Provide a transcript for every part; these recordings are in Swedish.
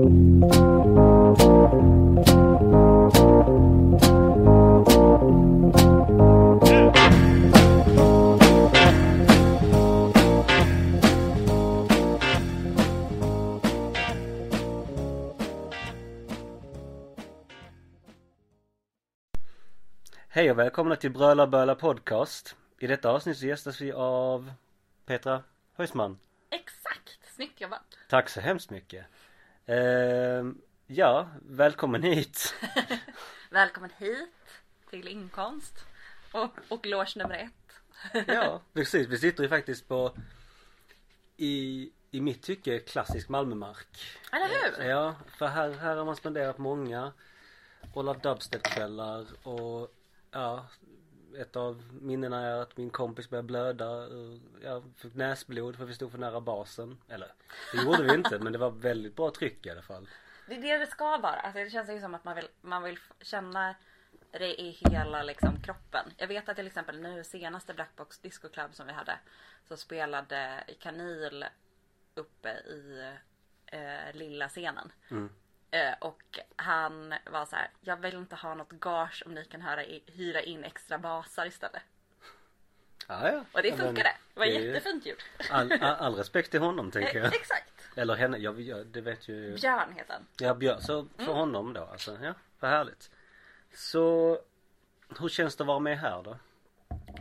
Hej och välkomna till Bröla Böla Podcast. I detta avsnitt så gästas vi av Petra Höjsman. Exakt! Snyggt jobbat! Tack så hemskt mycket. Ehm, ja, välkommen hit. Välkommen hit till Inkomst och, och loge nummer ett. ja, precis. Vi sitter ju faktiskt på i, i mitt tycke klassisk Malmömark. Eller hur? Ja, för här, här har man spenderat många Ola Dubstep-kvällar och ja, ett av minnena är att min kompis började blöda ur, ja, fick näsblod för vi stod för nära basen. Eller, det gjorde vi inte men det var väldigt bra tryck i alla fall. Det är det det ska vara. Alltså det känns ju som att man vill, man vill känna det i hela liksom kroppen. Jag vet att till exempel nu senaste Blackbox Disco Club som vi hade så spelade Kanil uppe i eh, lilla scenen. Mm. Eh, och han var så här, jag vill inte ha något gage om ni kan höra hyra in extra basar istället. Ja, ja. Och det men funkade. Det var det jättefint gjort. All, all, all respekt till honom tänker jag. Exakt. Eller henne, jag, jag, det vet ju Björn heter han. Ja Björn, så för Mm. honom då alltså, ja vad härligt. Så hur känns det att vara med här då?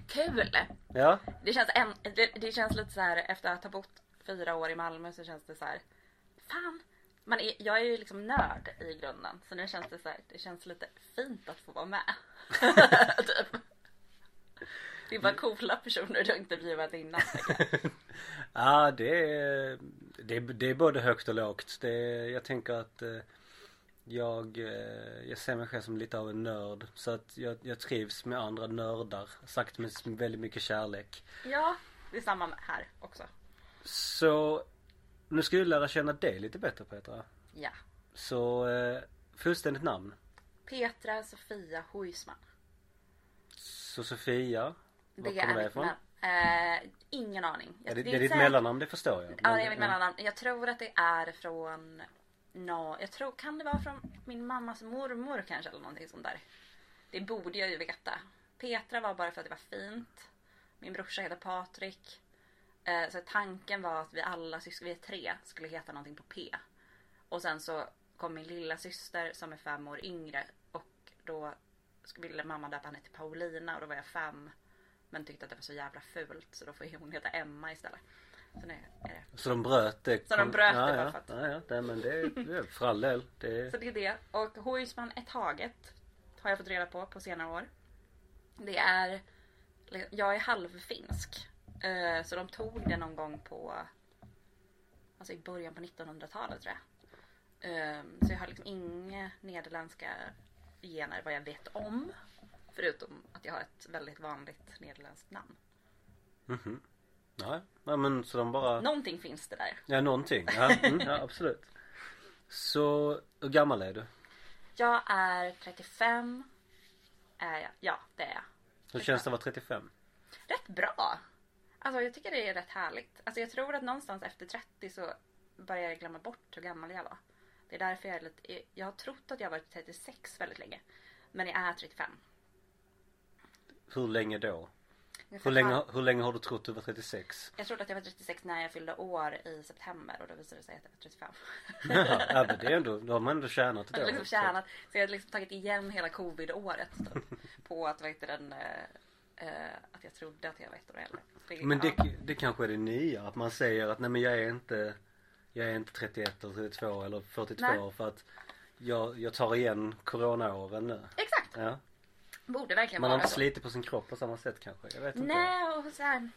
Kul! Ja, Det känns, en, det, det känns lite så här efter att ha bott fyra år i Malmö så känns det så här. Fan! Man är, jag är ju liksom nörd i grunden så nu känns det så här, det känns lite fint att få vara med. typ. Det är bara coola personer du har intervjuat innan. ja det är, det är, det är både högt och lågt. Det är, jag tänker att eh, jag, eh, jag ser mig själv som lite av en nörd. Så att jag, jag trivs med andra nördar. Sagt med väldigt mycket kärlek. Ja, det är samma här också. Så nu ska du lära känna dig lite bättre Petra. Ja. Så eh, fullständigt namn. Petra Sofia Huisman. Så Sofia. Var Det kommer är det ifrån? eh, ingen aning. Ja, det, är det är ditt säkert- mellannamn, det förstår jag. Ja, det är mitt mellannamn. Jag tror att det är från nå jag tror, kan det vara från min mammas mormor kanske eller någonting sånt där. Det borde jag ju veta. Petra var bara för att det var fint. Min brorsa heter Patrik. Eh, så tanken var att vi alla syskon, vi är tre, skulle heta någonting på P. Och sen så kom min lilla syster som är fem år yngre och då ville mamma döpa henne till Paulina och då var jag fem. Men tyckte att det var så jävla fult så då får hon heta Emma istället. Så nu är det Så de bröt det? Så de bröt det ja, bara ja, Ja, ja, nej, men det är, det för all del. Det Så det är det. Och Huisman är taget. Har jag fått reda på på senare år. Det är... Jag är halvfinsk. Eh, Så de tog det någon gång på... Alltså i början på 1900-talet tror jag. Eh, Så jag har liksom inga nederländska gener vad jag vet om. Förutom att jag har ett väldigt vanligt nederländskt namn. mhm. Ja, ja, men så de bara, Någonting finns det där. ja någonting. Ja, mm, ja absolut. Så hur gammal är du? Jag är 35. Är jag? Ja, det är jag. Hur känns det att vara 35? rätt bra. Alltså jag tycker det är rätt härligt. Alltså jag tror att någonstans efter 30 så börjar jag glömma bort hur gammal jag var. Det är därför jag är lite, jag har trott att jag varit 36 väldigt länge. Men jag är 35. Hur länge då? Hur länge, hur länge har du trott du var 36? Jag trodde att jag var 36 när jag fyllde år i september och då visade det sig att jag var 35. Jaha, ja, men det är ändå, då har man ändå tjänat ett år. liksom tjänat, så jag hade liksom tagit igen hela covid-året typ, på att, vad heter den, eh, att jag trodde att jag var ett år äldre. Det- Men det, det kanske är det nya, att man säger att nej men jag är inte Jag är inte 31 eller 32 eller 42 Nej. för att jag, jag tar igen coronaåren nu. Exakt! Ja. Borde verkligen Man har inte så. slitit på sin kropp på samma sätt kanske. Jag vet inte. Nej och så här.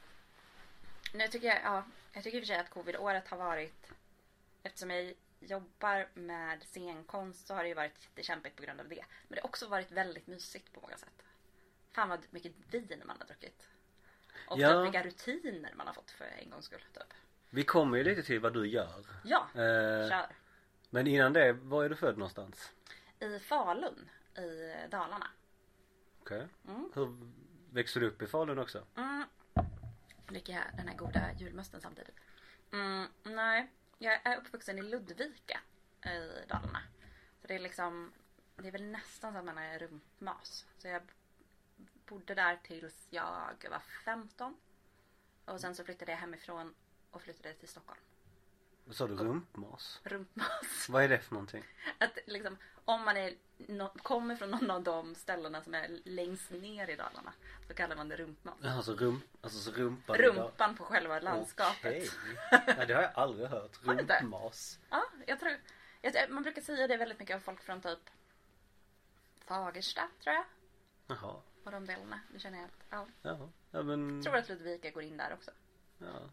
Nu tycker jag, ja, jag tycker i och för sig att covid-året har varit Eftersom jag jobbar med scenkonst så har det ju varit jättekämpigt på grund av det. Men det har också varit väldigt mysigt på många sätt. Fan vad mycket vin man har druckit. Och Ja. typ vilka rutiner man har fått för en gångs skull. Typ. Vi kommer ju lite till vad du gör. Ja, Eh, kör. men innan det, var är du född någonstans? I Falun i Dalarna. Okej. Mm. Hur växte du upp i Falun också? Mm. Dricker jag den här goda julmusten samtidigt? Mm, nej, jag är uppvuxen i Ludvika. i Dalarna. Så det är liksom, det är väl nästan som man är rumpmas. Så jag bodde där tills jag var 15. Och sen så flyttade jag hemifrån och flyttade till Stockholm. Vad sa du? Rumpmas? Rumpmas. Vad är det för någonting? Att liksom, om man är, no, kommer från någon av de ställena som är längst ner i Dalarna så kallar man det rumpmas. Alltså, rump, alltså så rumpan Rumpan på själva landskapet. Okej. Nej, det har jag aldrig hört. Rumpmas. Ja, jag tror, jag, man brukar säga det väldigt mycket av folk från typ Fagersta tror jag. Jaha. Och de delarna. Det känner jag att, ja. Jaha. Ja, men... Jag tror att Ludvika går in där också. Ja.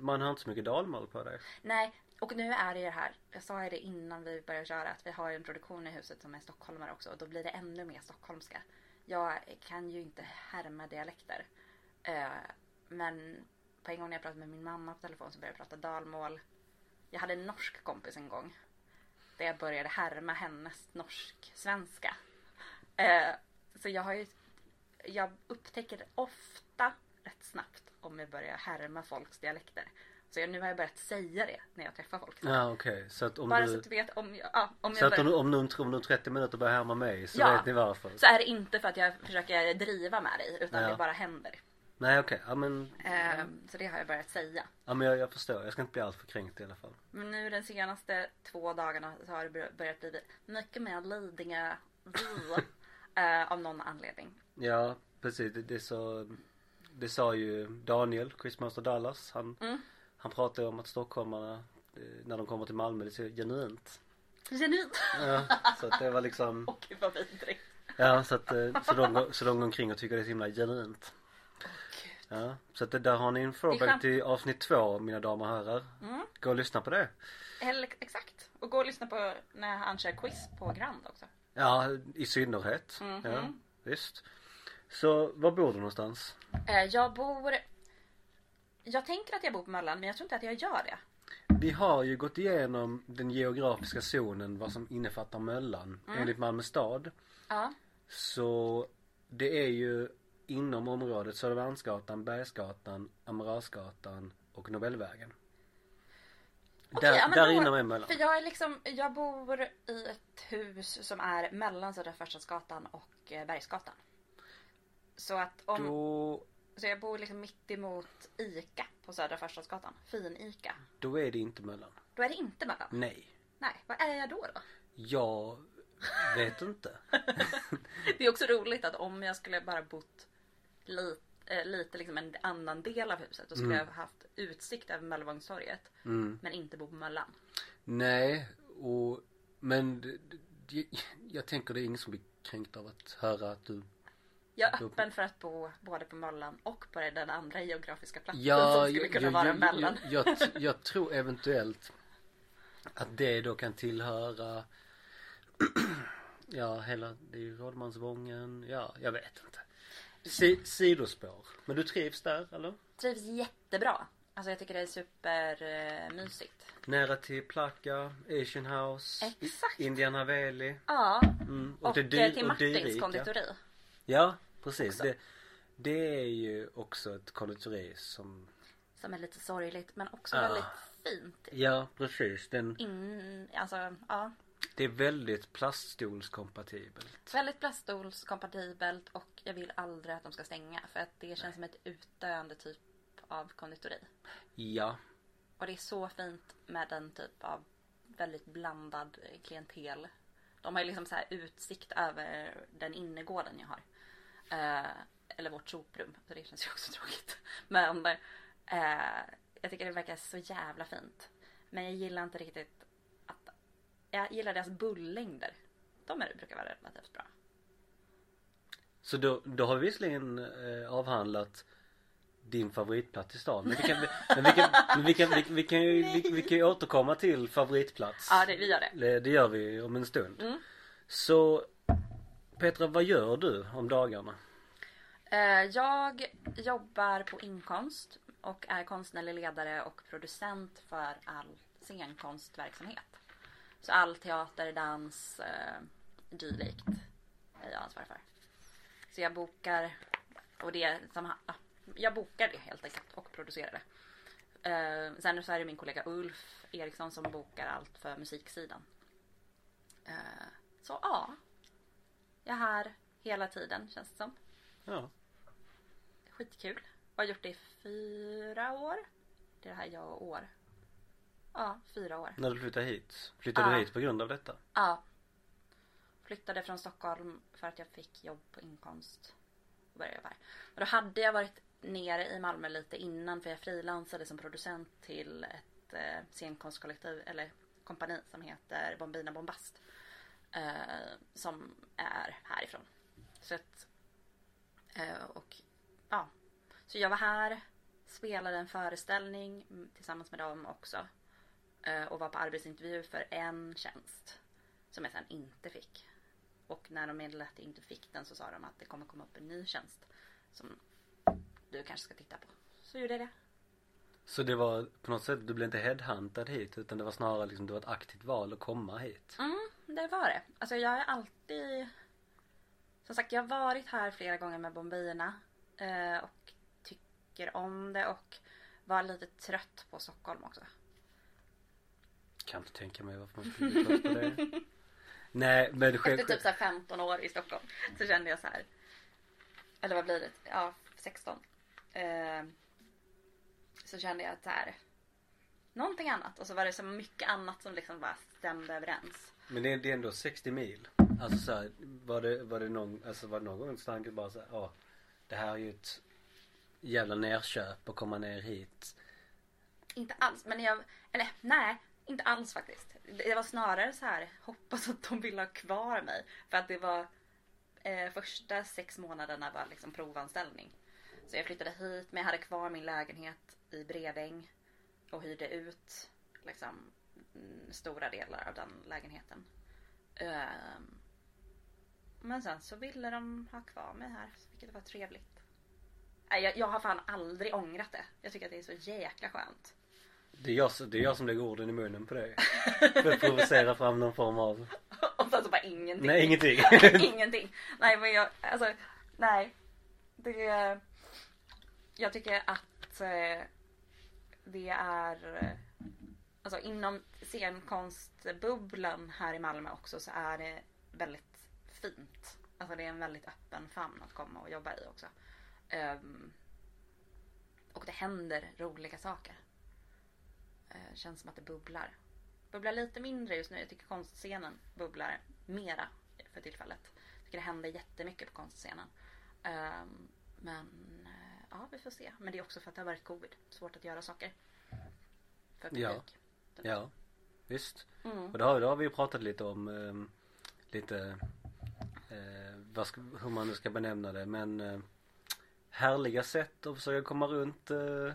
Man har inte så mycket dalmål på dig. Nej, och nu är det ju det här. Jag sa ju det innan vi började köra att vi har ju en produktion i huset som är stockholmare också och då blir det ännu mer stockholmska. Jag kan ju inte härma dialekter. Eh, men på en gång när jag pratade med min mamma på telefon så började jag prata dalmål. Jag hade en norsk kompis en gång. Där jag började härma hennes norsk-svenska. Eh, så jag har ju, jag upptäcker ofta rätt snabbt om jag börjar härma folks dialekter. Så jag, nu har jag börjat säga det när jag träffar folk. Ja okej. Så att om Bara du... så att du vet om jag, ja, om Så jag att om, börjar, om, nu, om nu 30 minuter börjar härma mig så Ja. vet ni varför. så är det inte för att jag försöker driva med dig utan Ja. det bara händer. Nej okej. Ja men. Eh, så det har jag börjat säga. Ja men jag, jag förstår. Jag ska inte bli alltför kränkt i alla fall. Men nu den senaste två dagarna så har det bör- börjat bli mycket mer Lidingö eh, av någon anledning. Ja precis. Det, det, så, det sa ju Daniel, Quizmaster Dallas. Han, Mm. han pratade om att stockholmarna eh, när de kommer till Malmö det är så genuint. Genuint. Ja, så att det var liksom. Gud vad vidrigt. Ja så att eh, så de, så de går omkring och tycker det är så himla genuint. Ja, så att det där har ni en throwback till avsnitt två mina damer och herrar. Mm. Gå och lyssna på det. Eller, exakt. Och gå och lyssna på när han kör quiz på Grand också. Ja, i synnerhet. Mhm. Ja, visst. Så var bor du någonstans? Eh, jag bor... Jag tänker att jag bor på Möllan men jag tror inte att jag gör det. Vi har ju gått igenom den geografiska zonen vad som innefattar Möllan Mm. enligt Malmö stad. Ja. Så det är ju inom området Södermalmsgatan, Bergsgatan, Amiralsgatan och Nobelvägen. Okej, där ja, där då- inom är Möllan. För jag är liksom, jag bor i ett hus som är mellan Södra Förstadsgatan och eh, Bergsgatan. Så att om, Då, så jag bor liksom mitt emot ICA på Södra Förstadsgatan. Fin-ICA. då är det inte Möllan. Då är det inte mellan. Nej. Nej, vad är jag då då? Jag vet inte. Det är också roligt att om jag skulle bara bott lite, eh, lite liksom en annan del av huset då skulle Mm. jag ha haft utsikt över Möllevångstorget. Mm. Men inte bo på Möllan. Nej, och men jag tänker det är ingen som blir kränkt av att höra att du Jag är öppen för att bo både på Möllan och på den andra geografiska platsen Ja, som skulle kunna jag, vara jag, mellan. jag, jag, jag tror eventuellt att det då kan tillhöra Ja, hela, det är ju Rådmansvången, ja, jag vet inte. Si, sidospår. Men du trivs där eller? Trivs jättebra. Alltså jag tycker det är supermysigt. Nära till Plaka, Asian House, Exakt. Indian Haveli. Ja. Mm. Och, det eh, till och Martins konditori. Ja, precis. Också. Det, det är ju också ett konditori som Som är lite sorgligt men också Ja. väldigt fint. Ja, precis. Den, In, alltså, ja. det är väldigt plaststolskompatibelt. Väldigt plaststolskompatibelt och jag vill aldrig att de ska stänga för att det känns som ett utdöende typ av konditori. Ja, Och det är så fint med den typ av väldigt blandad klientel. De har ju liksom så här utsikt över den innergården jag har. Eh, eller vårt soprum, så det känns ju också tråkigt. Men eh, jag tycker det verkar så jävla fint. Men jag gillar inte riktigt att... Jag gillar deras bullängder. De är, brukar vara relativt bra. så då, då har vi visserligen eh, avhandlat din favoritplats i stan. Men vi kan, men vi kan, men vi kan, vi, vi kan ju vi, vi kan ju återkomma till favoritplats. Ja, det, vi gör det. Det, det gör vi om en stund. Mm. Så Petra, vad gör du om dagarna? Eh, jag jobbar på inkonst och är konstnärlig ledare och producent för all scenkonstverksamhet. Så all teater, dans, eh, dylikt är jag ansvarig för. Så jag bokar och det som, jag bokar det helt enkelt och producerar det. Eh, sen så är det min kollega Ulf Eriksson som bokar allt för musiksidan. Så ja. Jag är här hela tiden känns det som. Ja. Skitkul. Jag har gjort det i fyra år. Det är det här jag och år. Ja, fyra år. När du flyttade hit? Flyttade Ja. du hit på grund av detta? Ja. Flyttade från Stockholm för att jag fick jobb på inkomst. Och började jobba här. Och då hade jag varit nere i Malmö lite innan för jag frilansade som producent till ett eh, scenkonstkollektiv eller kompani som heter Bombina Bombast. Eh, som är härifrån. Så att, eh, och ja. Så jag var här, spelade en föreställning mm, tillsammans med dem också. Eh, och var på arbetsintervju för en tjänst. Som jag sen inte fick. Och när de meddelade att jag inte fick den så sa de att det kommer komma upp en ny tjänst. Som du kanske ska titta på. Så gjorde jag det. Så det var på något sätt, du blev inte headhuntad hit utan det var snarare liksom, det var ett aktivt val att komma hit. Mm, det var det. Alltså jag är alltid... Som sagt, jag har varit här flera gånger med Bombayerna. Eh, och tycker om det och var lite trött på Stockholm också. Kan inte tänka mig varför man skulle bli trött på det. Nej men själv... Efter typ så här 15 år i Stockholm så kände jag så här. Eller vad blir det? Ja, 16. Eh, så kände jag att så här. Någonting annat. Och så var det så mycket annat som liksom bara stämde överens. Men det är, det är ändå 60 mil. Alltså så här, var det, var det någon, alltså var det någon gång tanken bara såhär, ja. Det här är ju ett jävla nerköp att komma ner hit. Inte alls. Men jag, eller nej, inte alls faktiskt. Det var snarare så här, hoppas att de vill ha kvar mig. För att det var eh, första sex månaderna var liksom provanställning. Så jag flyttade hit men jag hade kvar min lägenhet i Bredäng. Och hyrde ut liksom stora delar av den lägenheten. Ehm, men sen så ville de ha kvar mig här, vilket var trevligt. Jag har fan aldrig ångrat det. Jag tycker att det är så jäkla skönt. Det är jag, det är jag som lägger orden i munnen på dig. För att provocera fram någon form av, Och sen så bara ingenting. nej ingenting. ingenting. Nej men jag, alltså, nej. Det, jag tycker att eh, det är, eh, alltså inom scenkonstbubblan här i Malmö också så är det väldigt fint. Alltså det är en väldigt öppen famn att komma och jobba i också. Ehm, och det händer roliga saker. Eh, känns som att det bubblar. Bubblar lite mindre just nu. Jag tycker konstscenen bubblar mera för tillfället. Jag tycker det händer jättemycket på konstscenen. Ehm, men eh, ja, vi får se. Men det är också för att det har varit covid. Svårt att göra saker. För publik. Ja. Ja, visst. Mm. Och det har, det har vi ju pratat lite om ehm, lite eh, vad ska, hur man nu ska benämna det men eh, härliga sätt att försöka komma runt eh,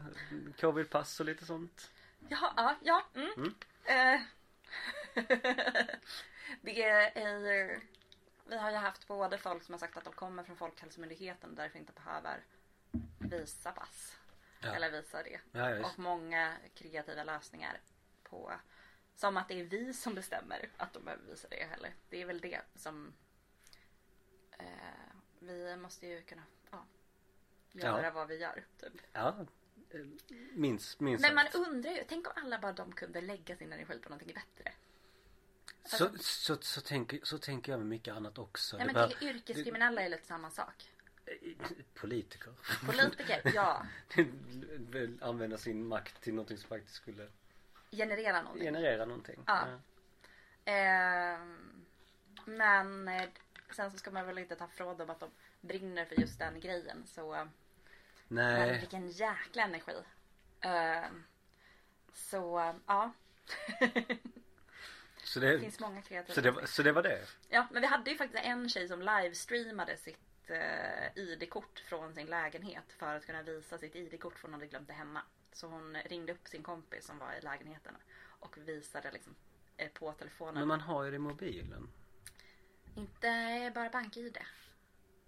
covidpass och lite sånt. Jaha, ja, ja. Mm. Mm. Eh, det är Vi har ju haft både folk som har sagt att de kommer från Folkhälsomyndigheten och därför inte behöver visa pass. Ja. Eller visa det. Ja. Och många kreativa lösningar på som att det är vi som bestämmer att de behöver visa det heller. Det är väl det som eh, vi måste ju kunna ja, göra Ja. vad vi gör. Typ. Ja, eh, minst, minst Men man undrar ju, tänk om alla bara de kunde lägga sin energi på någonting bättre. Så, så, så, tänker, så tänker jag med mycket annat också. Nej Det men bör- tänk yrkeskriminella är lite samma sak. Politiker. Politiker, ja. Använda sin makt till någonting som faktiskt skulle Generera någonting. generera någonting. Ja. Ehm, men eh, sen så ska man väl inte ta från dem att de brinner för just den grejen. Så men Nej, vilken jäkla energi. Ehm, så ja. så det det, finns många kreativa så det, så det var det? Ja, men vi hade ju faktiskt en tjej som livestreamade sitt eh, ID-kort från sin lägenhet för att kunna visa sitt ID-kort för hon hade glömt det hemma. Så hon ringde upp sin kompis som var i lägenheten och visade liksom eh, på telefonen. Men man har ju det i mobilen. Inte bara bank-ID.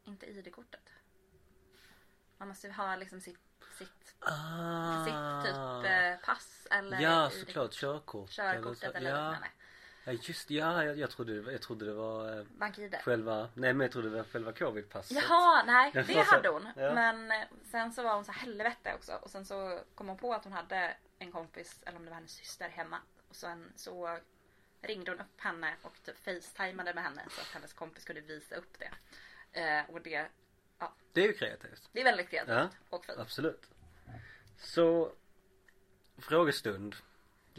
Inte ID-kortet. Man måste ju ha liksom sitt, sitt, Ah. sitt typ eh, pass eller Ja såklart körkort. körkortet så. eller ja. liknande. Ja just ja, jag, jag trodde det var, jag trodde det var eh, Bank-ID. själva, nej men jag trodde det var själva covidpasset. Jaha, nej det så- hade hon. ja. Men eh, sen så var hon så här helvete också. Och sen så kom hon på att hon hade en kompis, eller om det var hennes syster hemma. Och sen så ringde hon upp henne och typ facetimade med henne så att hennes kompis kunde visa upp det. Eh, och det, Det är ju kreativt. det är väldigt kreativt Ja. och fint. Absolut. Så frågestund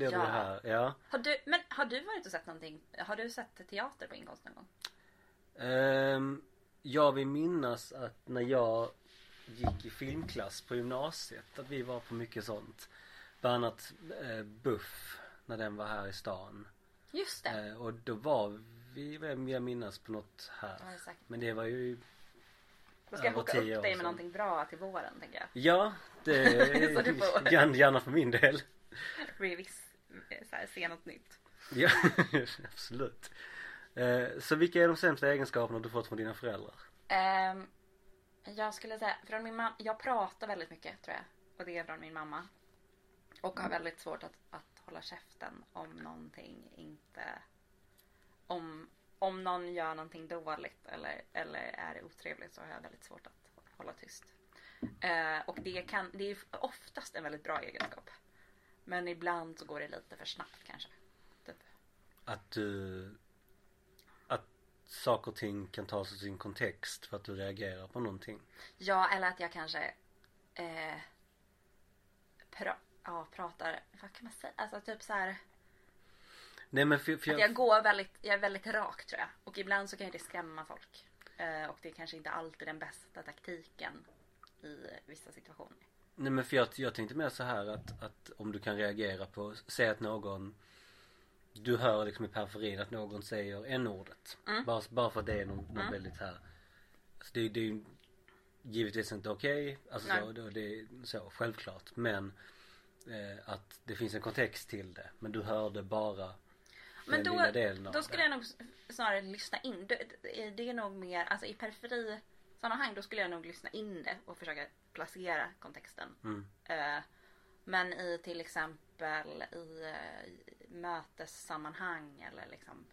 det Ja. här. Ja. Har du, men har du varit och sett någonting? Har du sett teater på inkomst någon gång? Um, jag vill minnas att när jag gick i filmklass på gymnasiet att vi var på mycket sånt. Bland annat eh, Buff när den var här i stan. Just det. Eh, och då var vi, vill jag minnas, på något Ja, här. exakt. Men det var ju, Då ska jag hooka upp dig med någonting bra till våren tänker jag. ja det gärna, gärna för min del. Revis, så här, se något nytt. Ja, absolut. Eh, så vilka är de sämsta egenskaperna du fått från dina föräldrar? Ehm, jag skulle säga, från min mamma, jag pratar väldigt mycket tror jag. Och det är från min mamma. Och har väldigt svårt att, att hålla käften om någonting inte... Om, om någon gör någonting dåligt eller, eller är otrevligt så har jag väldigt svårt att hålla tyst. Eh, och det, kan, det är oftast en väldigt bra egenskap. Men ibland så går det lite för snabbt kanske. Typ. Att du Att saker och ting kan tas ur sin kontext för att du reagerar på någonting. Ja, eller att jag kanske eh, pra, ja, pratar, vad kan man säga? Alltså typ så här Nej men för, för att jag går väldigt, jag är väldigt rak tror jag. Och ibland så kan ju det skrämma folk. Eh, och det är kanske inte alltid den bästa taktiken i vissa situationer. Nej men för jag, jag tänkte mer så här att, att om du kan reagera på, säg att någon Du hör liksom i periferin att någon säger n-ordet. Mm. Bara, bara för att det är något, något Mm. väldigt här alltså det, det är ju givetvis inte okej. Alltså Nej. så, det, det är så självklart. Men eh, att det finns en kontext till det. Men du hörde bara Men den då, lilla delen av då det. skulle jag nog snarare lyssna in. Det, det är nog mer, alltså i periferi sammanhang då skulle jag nog lyssna in det och försöka placera kontexten. Mm. Eh, Men i till exempel i eh, mötessammanhang eller liksom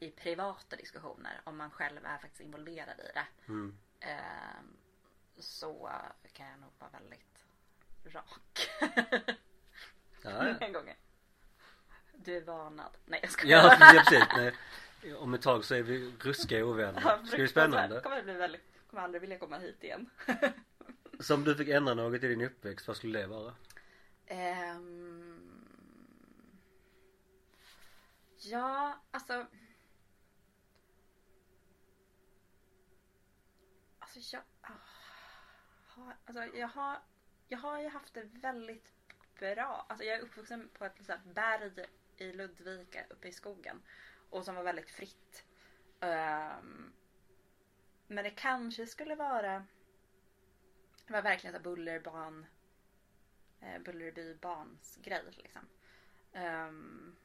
i privata diskussioner om man själv är faktiskt involverad i det. Mm. eh, Så kan jag nog vara väldigt rak. Ja. Den gången. Du är varnad. Nej jag skojar. Ja, ja precis. Nej. Om ett tag så är vi ruskiga ovänner. Ja, Ska bli fruktansvärt. spännande. Kommer det bli väldigt, kommer aldrig vilja komma hit igen. Så om du fick ändra något i din uppväxt, vad skulle det vara? Um, ja, alltså. Alltså jag. ah, har, alltså jag har. Jag har ju haft det väldigt bra. Alltså jag är uppvuxen på ett så här berg i Ludvika uppe i skogen. Och som var väldigt fritt. Ehm, men det kanske skulle vara. Det var verkligen så bullerban eh, Bullerby barns grej liksom. Ehm,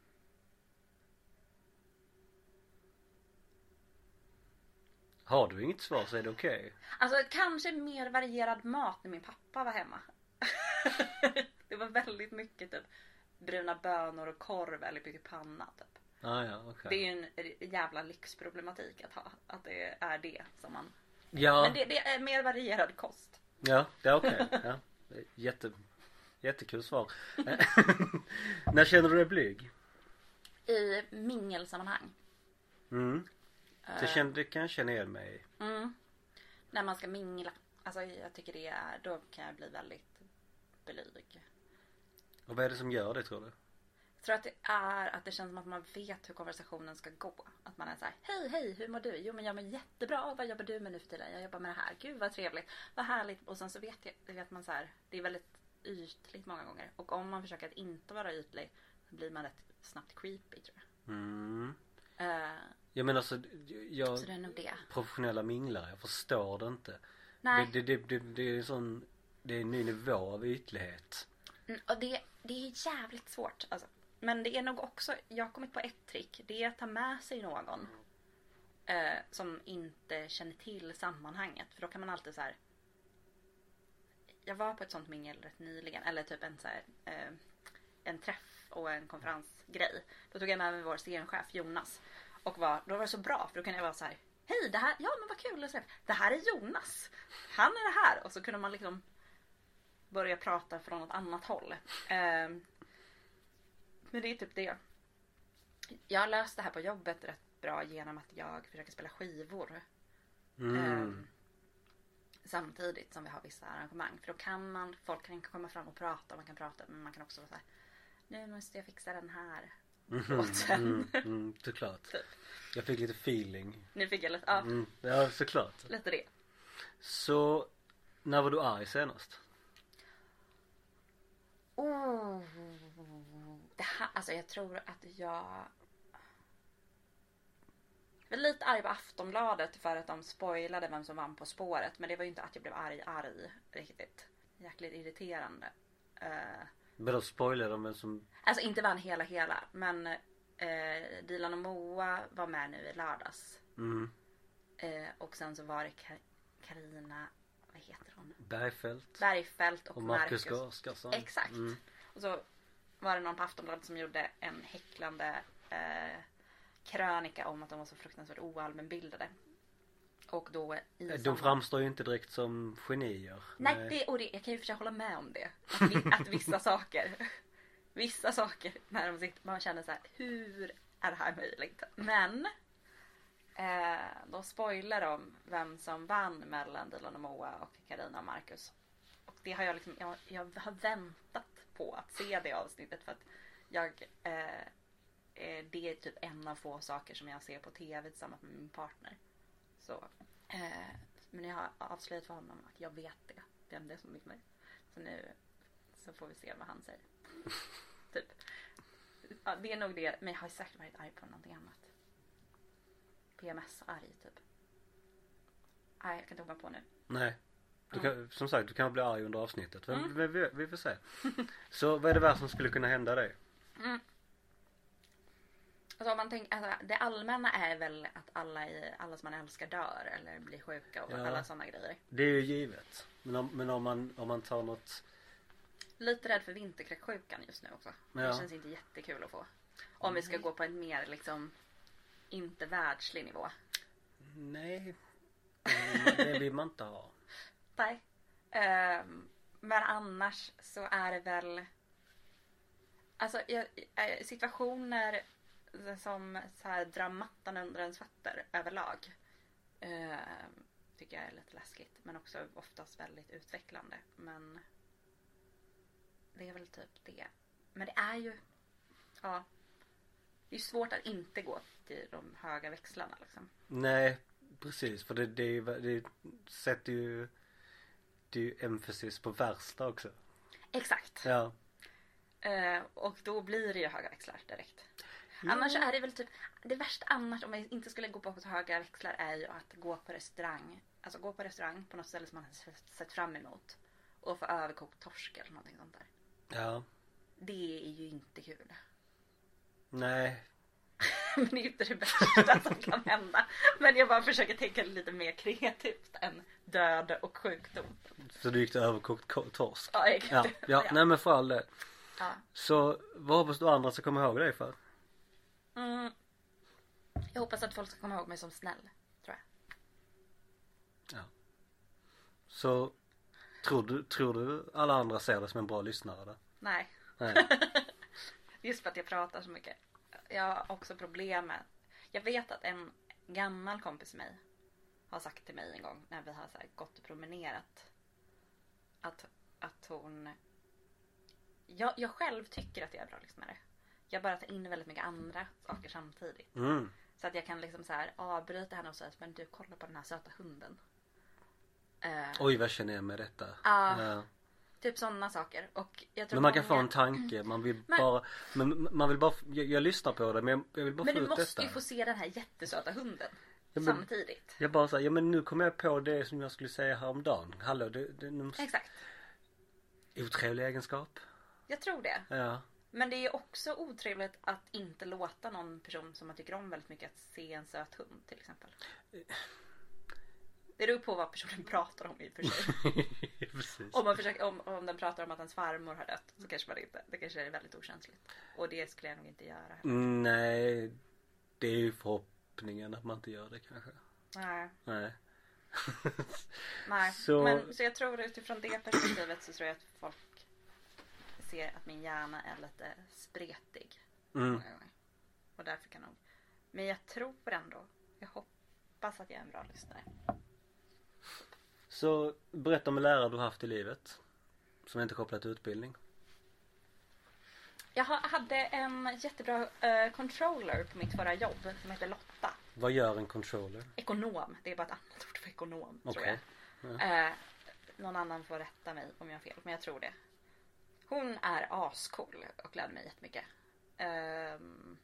Har du inget svar så är det okej. alltså kanske mer varierad mat när min pappa var hemma. det var väldigt mycket typ bruna bönor och korv eller pyttipanna typ. Ah, ja, okej. Det är ju en jävla lyxproblematik att ha. Att det är det som man... Ja, Men det, det är mer varierad kost. Ja, det är okej. Ja. Det är Jätte, jättekul svar. När känner du dig blyg? I mingelsammanhang. Mm. Det, Eh, kände, det kan jag känna igen mig i. Mm. När man ska mingla. Alltså jag tycker det är, då kan jag bli väldigt blyg. Och vad är det som gör det tror du? Jag tror att det är att det känns som att man vet hur konversationen ska gå. Att man är så här, hej hej hur mår du? Jo men jag mår jättebra, vad jobbar du med nu för tiden? Jag jobbar med det här, gud vad trevligt, vad härligt. Och sen så vet, jag, vet man så här, det är väldigt ytligt många gånger. Och om man försöker att inte vara ytlig så blir man rätt snabbt creepy tror jag. Mm. Eh, Jag menar alltså, jag, så det är nog det. professionella minglare, jag förstår det inte. Nej. Det, det, det, det, det är en sån, det är en ny nivå av ytlighet. Mm, Och det, det är jävligt svårt. Alltså. Men det är nog också, jag har kommit på ett trick. Det är att ta med sig någon eh, som inte känner till sammanhanget. För då kan man alltid så här. Jag var på ett sånt mingel rätt nyligen. Eller typ en så här, eh, en träff och en konferensgrej. Då tog jag med mig vår scenchef Jonas. Och var, då var det så bra för då kunde jag vara så här. Hej det här, ja men vad kul att se. Det här är Jonas. Han är det här. Och så kunde man liksom börja prata från något annat håll. Eh, men det är typ det. Jag har löst det här på jobbet rätt bra genom att jag försöker spela skivor. Mm. Ehm, samtidigt som vi har vissa arrangemang. För då kan man, folk kan komma fram och prata, man kan prata men man kan också vara såhär Nu måste jag fixa den här Mhm, låten. mm, mm, såklart. Typ. Jag fick lite feeling. Nu fick jag lite, ja, Mm, ja, såklart. lite det. Så, när var du arg senast? Oh. Det här, alltså jag tror att jag jag var lite arg på Aftonbladet för att de spoilade vem som vann På spåret. Men det var ju inte att jag blev arg arg riktigt. Jäkligt irriterande. Uh, Men då spoilade de vem som... alltså inte vann hela hela men uh, Dilan och Moa var med nu i lördags. Mm, Eh, och sen så var det Ka- Karina, vad heter hon? Bergfeldt. Bergfeldt och, och Marcus Marcus. Oskarsson. Exakt. Mm. Och så var det någon på Aftonbladet som gjorde en häcklande eh, krönika om att de var så fruktansvärt oallmänbildade. Och då i De samma- framstår ju inte direkt som genier. Nej, det, och det, jag kan ju för sig hålla med om det. Att, vi, att vissa saker, vissa saker när de sitter, man känner så här, hur är det här möjligt? Men eh, då spoilar de vem som vann mellan Dilan och Moa och Karina och Marcus. Och det har jag liksom, jag, jag har väntat på att se det avsnittet för att jag eh, eh, det är typ en av få saker som jag ser på tv tillsammans med min partner. Så, eh, men jag har avslöjat för honom att jag vet det. Vem det är som vinner. Så nu så får vi se vad han säger. typ. Ja, det är nog det. Men jag har säkert varit arg på någonting annat. PMS-arg typ. Nej, jag kan inte komma på nu. Nej. Du Mm. kan, som sagt, du kan bli arg under avsnittet. Men Mm. vi, vi, vi får se. Så vad är det värsta som skulle kunna hända dig? Alltså om man tänker, alltså, det allmänna är väl att alla, i, alla som man älskar dör eller blir sjuka och Ja. alla sådana grejer. Det är ju givet. Men om, men om, man, om man tar något Lite rädd för vinterkräksjukan just nu också. Det Ja. känns inte jättekul att få. Om vi ska gå på en mer liksom inte världslig nivå. Nej. Det, det vill man inte ha. Nej. Ehm, men annars så är det väl Alltså jag, eh, situationer som så här drar mattan under ens fötter överlag. Ehm, tycker jag är lite läskigt. Men också oftast väldigt utvecklande. Men det är väl typ det. Men det är ju Ja. Det är svårt att inte gå till de höga växlarna liksom. Nej, precis. För det, det, är det sätter ju det är ju emphasis på värsta också. Exakt. Ja. Eh, och då blir det ju höga växlar direkt. Annars är det väl typ, det värsta annars om jag inte skulle gå på höga växlar är ju att gå på restaurang. Alltså gå på restaurang på något ställe som man har sett- sett fram emot. Och få överkokt torsk eller någonting sånt där. Ja. Det är ju inte kul. Nej. Men det är ju inte det värsta som kan hända. Men jag bara försöker tänka lite mer kreativt än död och sjukdom. Så du gick till överkokt ko- torsk? Ja, exakt. Ja, ja, nej men för all del. Ja. Så vad hoppas du andra ska komma ihåg dig för? Mm. Jag hoppas att folk ska komma ihåg mig som snäll. Tror jag. Så tror du, tror du alla andra ser dig som en bra lyssnare då? Nej. Nej. Just för att jag pratar så mycket. Jag har också problem med... Jag vet att en gammal kompis med mig har sagt till mig en gång när vi har så gått och promenerat. Att, att hon... Jag, jag själv tycker att jag är bra lyssnare. Jag bara tar in väldigt mycket andra saker samtidigt. Mm. Så att jag kan liksom så här avbryta henne och säga men du kolla på den här söta hunden. Eh, Oj vad känner jag med detta? Ja. Ja. Typ sådana saker. Och jag tror Men man kan få en tanke, man vill Men- bara, men man vill bara, jag, jag lyssnar på det men jag, jag vill bara Men få du ut måste detta. ju få se den här jättesöta hunden. Ja, men- Samtidigt. Jag bara säger, ja men nu kommer jag på det som jag skulle säga häromdagen. Hallå, det, det en Exakt. otrevlig egenskap. Jag tror det. Ja. Men det är också otrevligt att inte låta någon person som man tycker om väldigt mycket att se en söt hund till exempel. Det beror på vad personen pratar om i och för sig. Om, man försöker, om, om den pratar om att ens farmor har dött så kanske man inte, det kanske är väldigt okänsligt. Och det skulle jag nog inte göra. Nej, det är ju förhoppningen att man inte gör det kanske. Nej. Nej. Nej. Så- Men, så jag tror utifrån det perspektivet så tror jag att folk ser att min hjärna är lite spretig. Mm. Och därför kan nog. Men jag tror ändå. Jag hoppas att jag är en bra lyssnare. Så berätta om en lärare du haft i livet. Som inte är kopplat till utbildning. Jag ha- hade en jättebra eh, controller på mitt förra jobb som heter Lotta. Vad gör en controller? Ekonom. Det är bara ett annat ord för ekonom tror Okej. jag. Eh, någon annan får rätta mig om jag har fel, men jag tror det. Hon är ascool och lärde mig jättemycket. Ehm,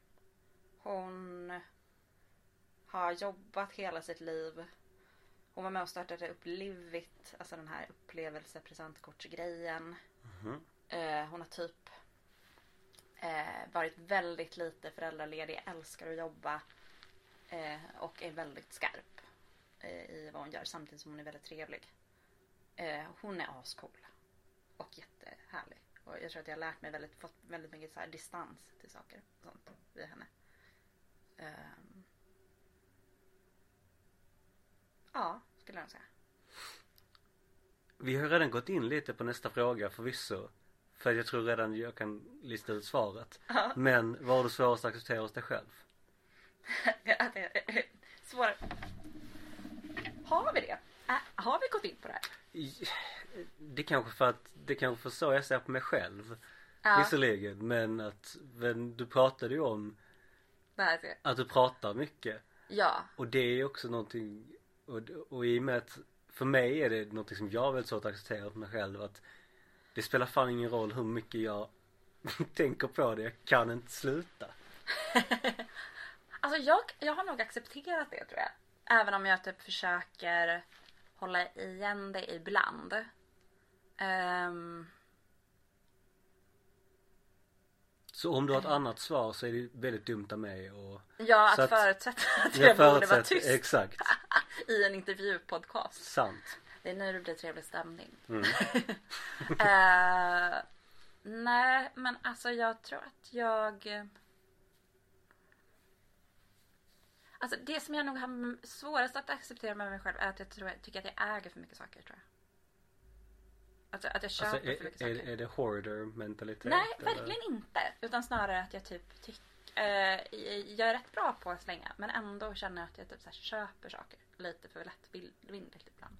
hon har jobbat hela sitt liv. Hon var med och startade upp Livit, alltså den här upplevelsepresentkortsgrejen. Mhm. Eh, hon har typ eh, varit väldigt lite föräldraledig, älskar att jobba eh, och är väldigt skarp i vad hon gör samtidigt som hon är väldigt trevlig. Hon är ascool och jättehärlig. Och jag tror att jag har lärt mig väldigt, fått väldigt mycket så distans till saker och sånt vid henne. Ehm. Ja, skulle jag nog säga. Vi har redan gått in lite på nästa fråga förvisso. För jag tror redan jag kan lista ut svaret. Ja. Men vad har du svårast att acceptera hos dig själv? Svårare. Har vi det? Har vi gått in på det här? Det kanske för att det kanske för så jag ser på mig själv. Ja, Visserligen men att men du pratade ju om det här ser att du pratar mycket. Ja, Och det är också någonting och, och i och med att för mig är det någonting som jag har väldigt svårt att acceptera på mig själv att det spelar fan ingen roll hur mycket jag tänker på det, jag kan inte sluta. alltså jag, jag har nog accepterat det tror jag. Även om jag typ försöker hålla igen det ibland. Ehm, Så om du har ett annat svar så är det väldigt dumt av mig och ja, att, att- förutsätta att jag, borde vara tyst Exakt, i en intervjupodcast. sant. Det är nu det blir trevlig stämning. Mm. Eh, nej, men alltså jag tror att jag... Alltså det som jag nog har svårast att acceptera med mig själv är att jag tror, jag tycker att jag äger för mycket saker tror jag. Alltså att jag köper Alltså för mycket är, saker. är, är det hoarder mentalitet? Nej, eller? verkligen inte. Utan snarare att jag typ tycker... Eh, jag är rätt bra på att slänga men ändå känner jag att jag typ så köper saker lite för lättvindigt ibland.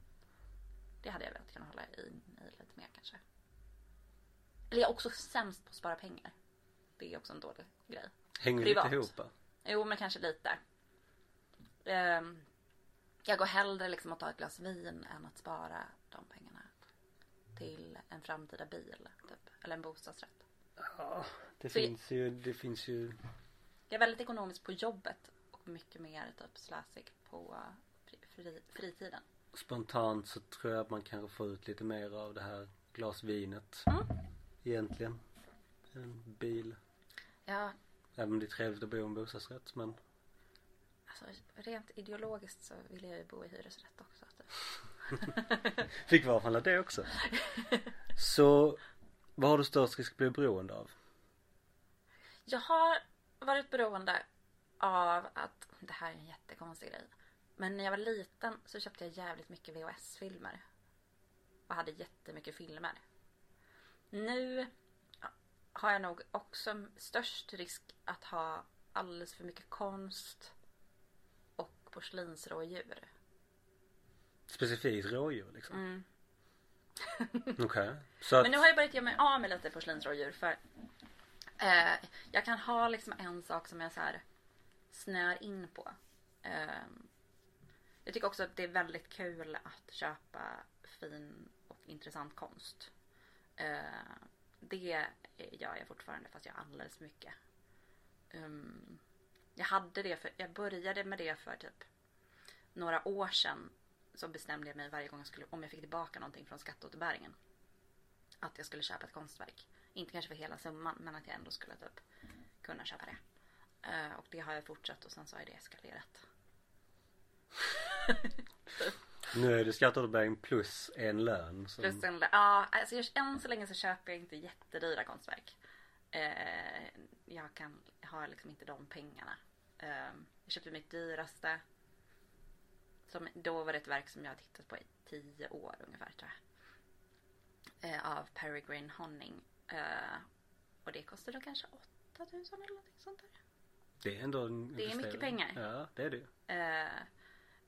Det hade jag velat kunna hålla i, i lite mer kanske. Eller jag är också sämst på att spara pengar. Det är också en dålig grej. Hänger privat. lite ihop? Jo, men kanske lite. Ehm, jag går hellre liksom att ta ett glas vin än att spara de pengarna till en framtida bil. Typ. Eller en bostadsrätt. Ja, det Så- finns ju, det finns ju Jag är väldigt ekonomisk på jobbet och mycket mer typ slösig på fri, fri, fritiden. spontant så tror jag att man kanske får ut lite mer av det här glasvinet. Mm. Egentligen. En bil. Ja, Även om det är trevligt att bo i en bostadsrätt men alltså rent ideologiskt så vill jag ju bo i hyresrätt också. Typ. Fick vara från det också. Så vad har du störst risk att bli beroende av? Jag har varit beroende av att, det här är en jättekonstig grej. Men när jag var liten så köpte jag jävligt mycket VHS-filmer. Och hade jättemycket filmer. Nu har jag nog också störst risk att ha alldeles för mycket konst och porslinsrådjur. Specifikt rådjur liksom? Mm. Okej. Så att, Men nu har jag börjat göra mig av med lite porslinsrådjur för eh, jag kan ha liksom en sak som jag så här snör in på. Eh, jag tycker också att det är väldigt kul att köpa fin och intressant konst. Eh, det gör jag fortfarande fast jag har alldeles för mycket. Um, jag hade det för, jag började med det för typ några år sedan. Så bestämde jag mig varje gång jag skulle, om jag fick tillbaka någonting från skatteåterbäringen. Att jag skulle köpa ett konstverk. Inte kanske för hela summan men att jag ändå skulle typ kunna köpa det. Eh, och det har jag fortsatt och sen så har det eskalerat. nu är det skatteåterbäring plus en lön. Som, Plus en, ja, alltså jag, än så länge så köper jag inte jättedyra konstverk. Eh, jag kan, har liksom inte de pengarna. Eh, jag köpte mitt dyraste. Som, då var det ett verk som jag har tittat på i tio år ungefär tror jag. Eh, av Peregrine Honning. Eh, och det kostade då kanske 8000 eller någonting sånt där. Det är ändå en Det är mycket pengar. Ja, det är det. Eh,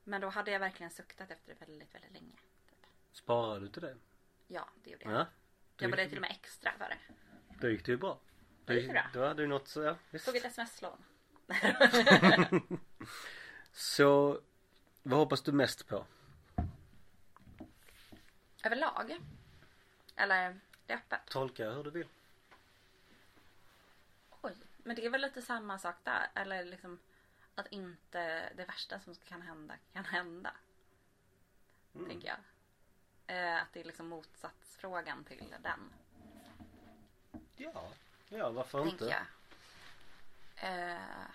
men då hade jag verkligen suktat efter det väldigt, väldigt länge. Sparar du till det? Ja, det gjorde jag. Ja. Då Jobbade gick, till och med extra för det. då gick det ju bra. Det gick bra. Då hade du något så, ja visst. Tog ett sms-lån. Så, vad hoppas du mest på? Överlag? Eller det är öppet? Tolka hur du vill. Oj, men det är väl lite samma sak där. Eller liksom att inte det värsta som kan hända kan hända. Mm. Tänker jag. Eh, att det är liksom motsatsfrågan till den. Ja, ja varför Tänker inte? jag. Eh,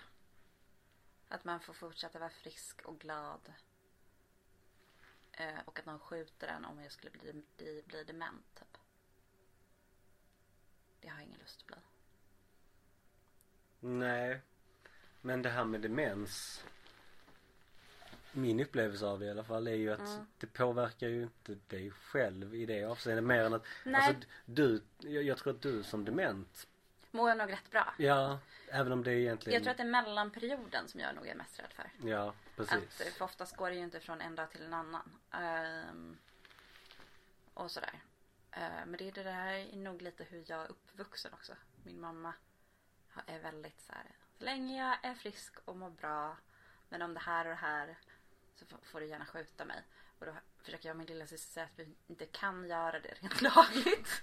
att man får fortsätta vara frisk och glad. Eh, och att någon skjuter en om jag skulle bli, bli, bli dement. Typ. Det har jag ingen lust att bli. Nej. Men det här med demens. Min upplevelse av det i alla fall är ju att Mm. det påverkar ju inte dig själv i det avseendet mer än att Nej. Alltså du, jag, jag tror att du som dement Mår jag nog rätt bra. Ja, även om det är egentligen Jag tror att det är mellanperioden som jag nog är mest rädd för. Ja, precis. Att, för oftast går det ju inte från en dag till en annan. Ehm, och sådär. Ehm, men det, det där är nog lite hur jag är uppvuxen också. Min mamma är väldigt så här. Så länge jag är frisk och mår bra. Men om det här och det här så får- får du gärna skjuta mig. Och då försöker jag och min lilla syster säga att vi inte kan göra det rent lagligt.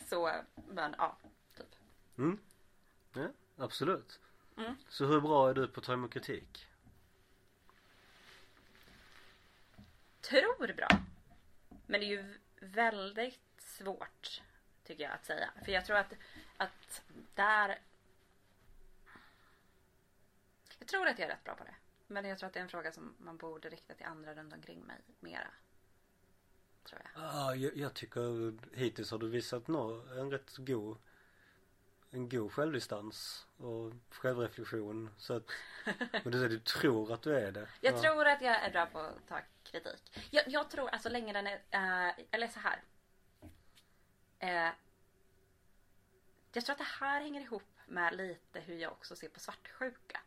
så, men ja. Typ. Mm. Ja, absolut. Mm. Så hur bra är du på att ta emot kritik? tror bra. Men det är ju väldigt svårt tycker jag att säga. För jag tror att, att där... Jag tror att jag är rätt bra på det. Men jag tror att det är en fråga som man borde rikta till andra runt omkring mig mera. Tror jag. Ja, jag, jag tycker hittills har du visat nå, en rätt god en god självdistans och självreflektion så att och du säger du tror att du är det. Jag ja. tror att jag är bra på att ta kritik. Jag, jag tror alltså länge den är, eh, eller så här. Eh, jag tror att det här hänger ihop med lite hur jag också ser på svartsjuka.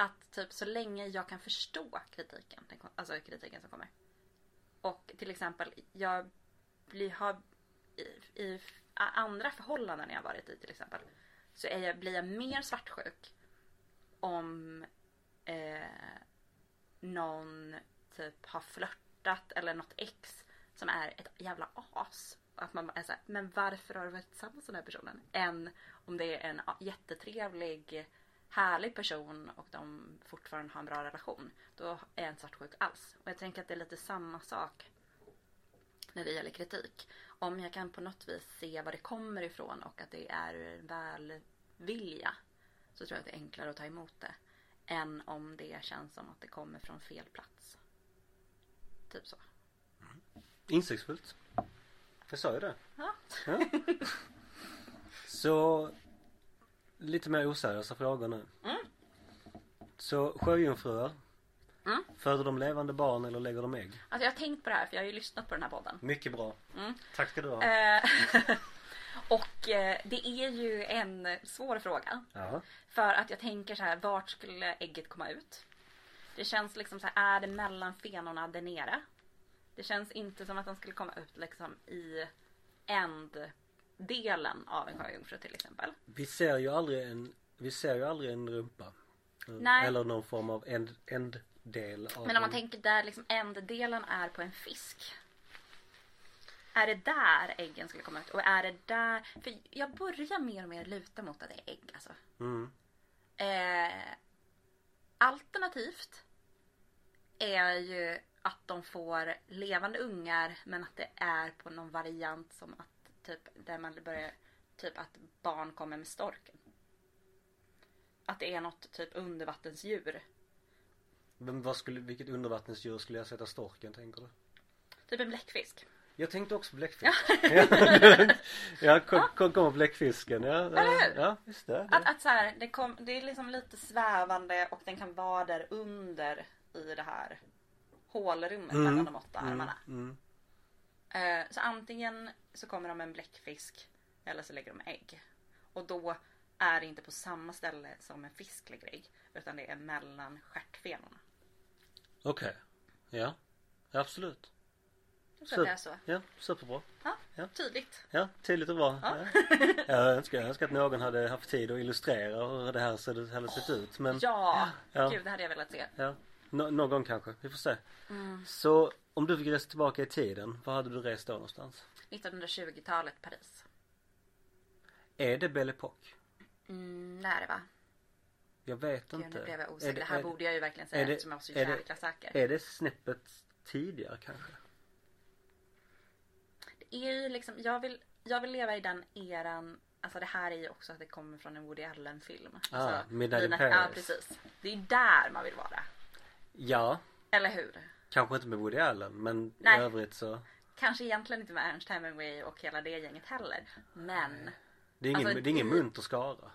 Att typ så länge jag kan förstå kritiken, alltså kritiken som kommer. Och till exempel, jag blir, har i, i andra förhållanden jag varit i till exempel. Så är jag, blir jag mer svartsjuk om eh, någon typ har flörtat eller något ex som är ett jävla as. Och Att man är såhär, men varför har du varit tillsammans med den här personen? Än om det är en jättetrevlig, härlig person och de fortfarande har en bra relation. Då är jag inte svartsjuk alls. Och jag tänker att det är lite samma sak när det gäller kritik. Om jag kan på något vis se var det kommer ifrån och att det är en välvilja så tror jag att det är enklare att ta emot det än om det känns som att det kommer från fel plats. Typ så. Insiktsfullt. Jag sa ju det. Ja. Ja. Så lite mer oseriösa frågor nu. Mm. Så sjöjungfrur. Mm. Föder de levande barn eller lägger de ägg? Alltså jag har tänkt på det här för jag har ju lyssnat på den här podden. Mycket bra. Mm. Tack ska du ha. Eh, och eh, det är ju en svår fråga. Ja. För att jag tänker så här, vart skulle ägget komma ut? Det känns liksom så här, är det mellan fenorna där nere? Det känns inte som att den skulle komma ut liksom iänddelen av en sjöjungfru till exempel. Vi ser ju aldrig en, vi ser ju aldrig en rumpa. Nej. Eller någon form av änd, änddel av Men om man en- tänker där liksom änddelen är på en fisk. Är det där äggen skulle komma ut? Och är det där... För jag börjar mer och mer luta mot att det är ägg alltså. Mm. Eh, alternativt är ju att de får levande ungar men att det är på någon variant som att typ där man börjar typ att barn kommer med storken. Att det är något typ undervattensdjur. Men vad skulle, vilket undervattensdjur skulle jag sätta storken tänker du? Typ en bläckfisk. Jag tänkte också bläckfisk. Ja, ja kom, kom, kom bläckfisken. Ja, Eller hur? ja visst det. Att, att så här, det, kom, det är liksom lite svävande och den kan vara där under i det här hålrummet mellan de åtta armarna. Mm. Eh, så antingen så kommer de med en bläckfisk eller så lägger de ägg. Och då är inte på samma ställe som en fisk lägger ägg. Utan det är mellan stjärtfenorna. Okej. Ja. Absolut. Jag tror att det är så. Ja, superbra. Ja, Ja. tydligt. Ja, tydligt och bra. Ja. Ja. Jag, önskar, jag önskar att någon hade haft tid att illustrera hur det här så- hade sett ut. Men Ja, Ja. gud det hade jag velat se. ja, nå- någon gång kanske. Vi får se. Mm. Så om du fick resa tillbaka i tiden, var hade du rest då någonstans? 1920-talet Paris. Är det Belle Époque? Mm, är det va? Jag vet Gud, inte. nu blev jag osäker. det- Det här är- borde jag ju verkligen säga det- eftersom jag var så är det- jäkla säker. Är det snäppet tidigare kanske? Det är ju liksom, jag vill, jag vill leva i den eran. Alltså det här är ju också att det kommer från en Woody Allen film. Ah, alltså, Midnight in Paris. Ja precis. Det är där man vill vara. Ja, Eller hur? Kanske inte med Woody Allen men Nej. i övrigt så. Kanske egentligen inte med Ernst Hemingway och hela det gänget heller. Men. Det är ingen, Alltså, det är ingen munter skara.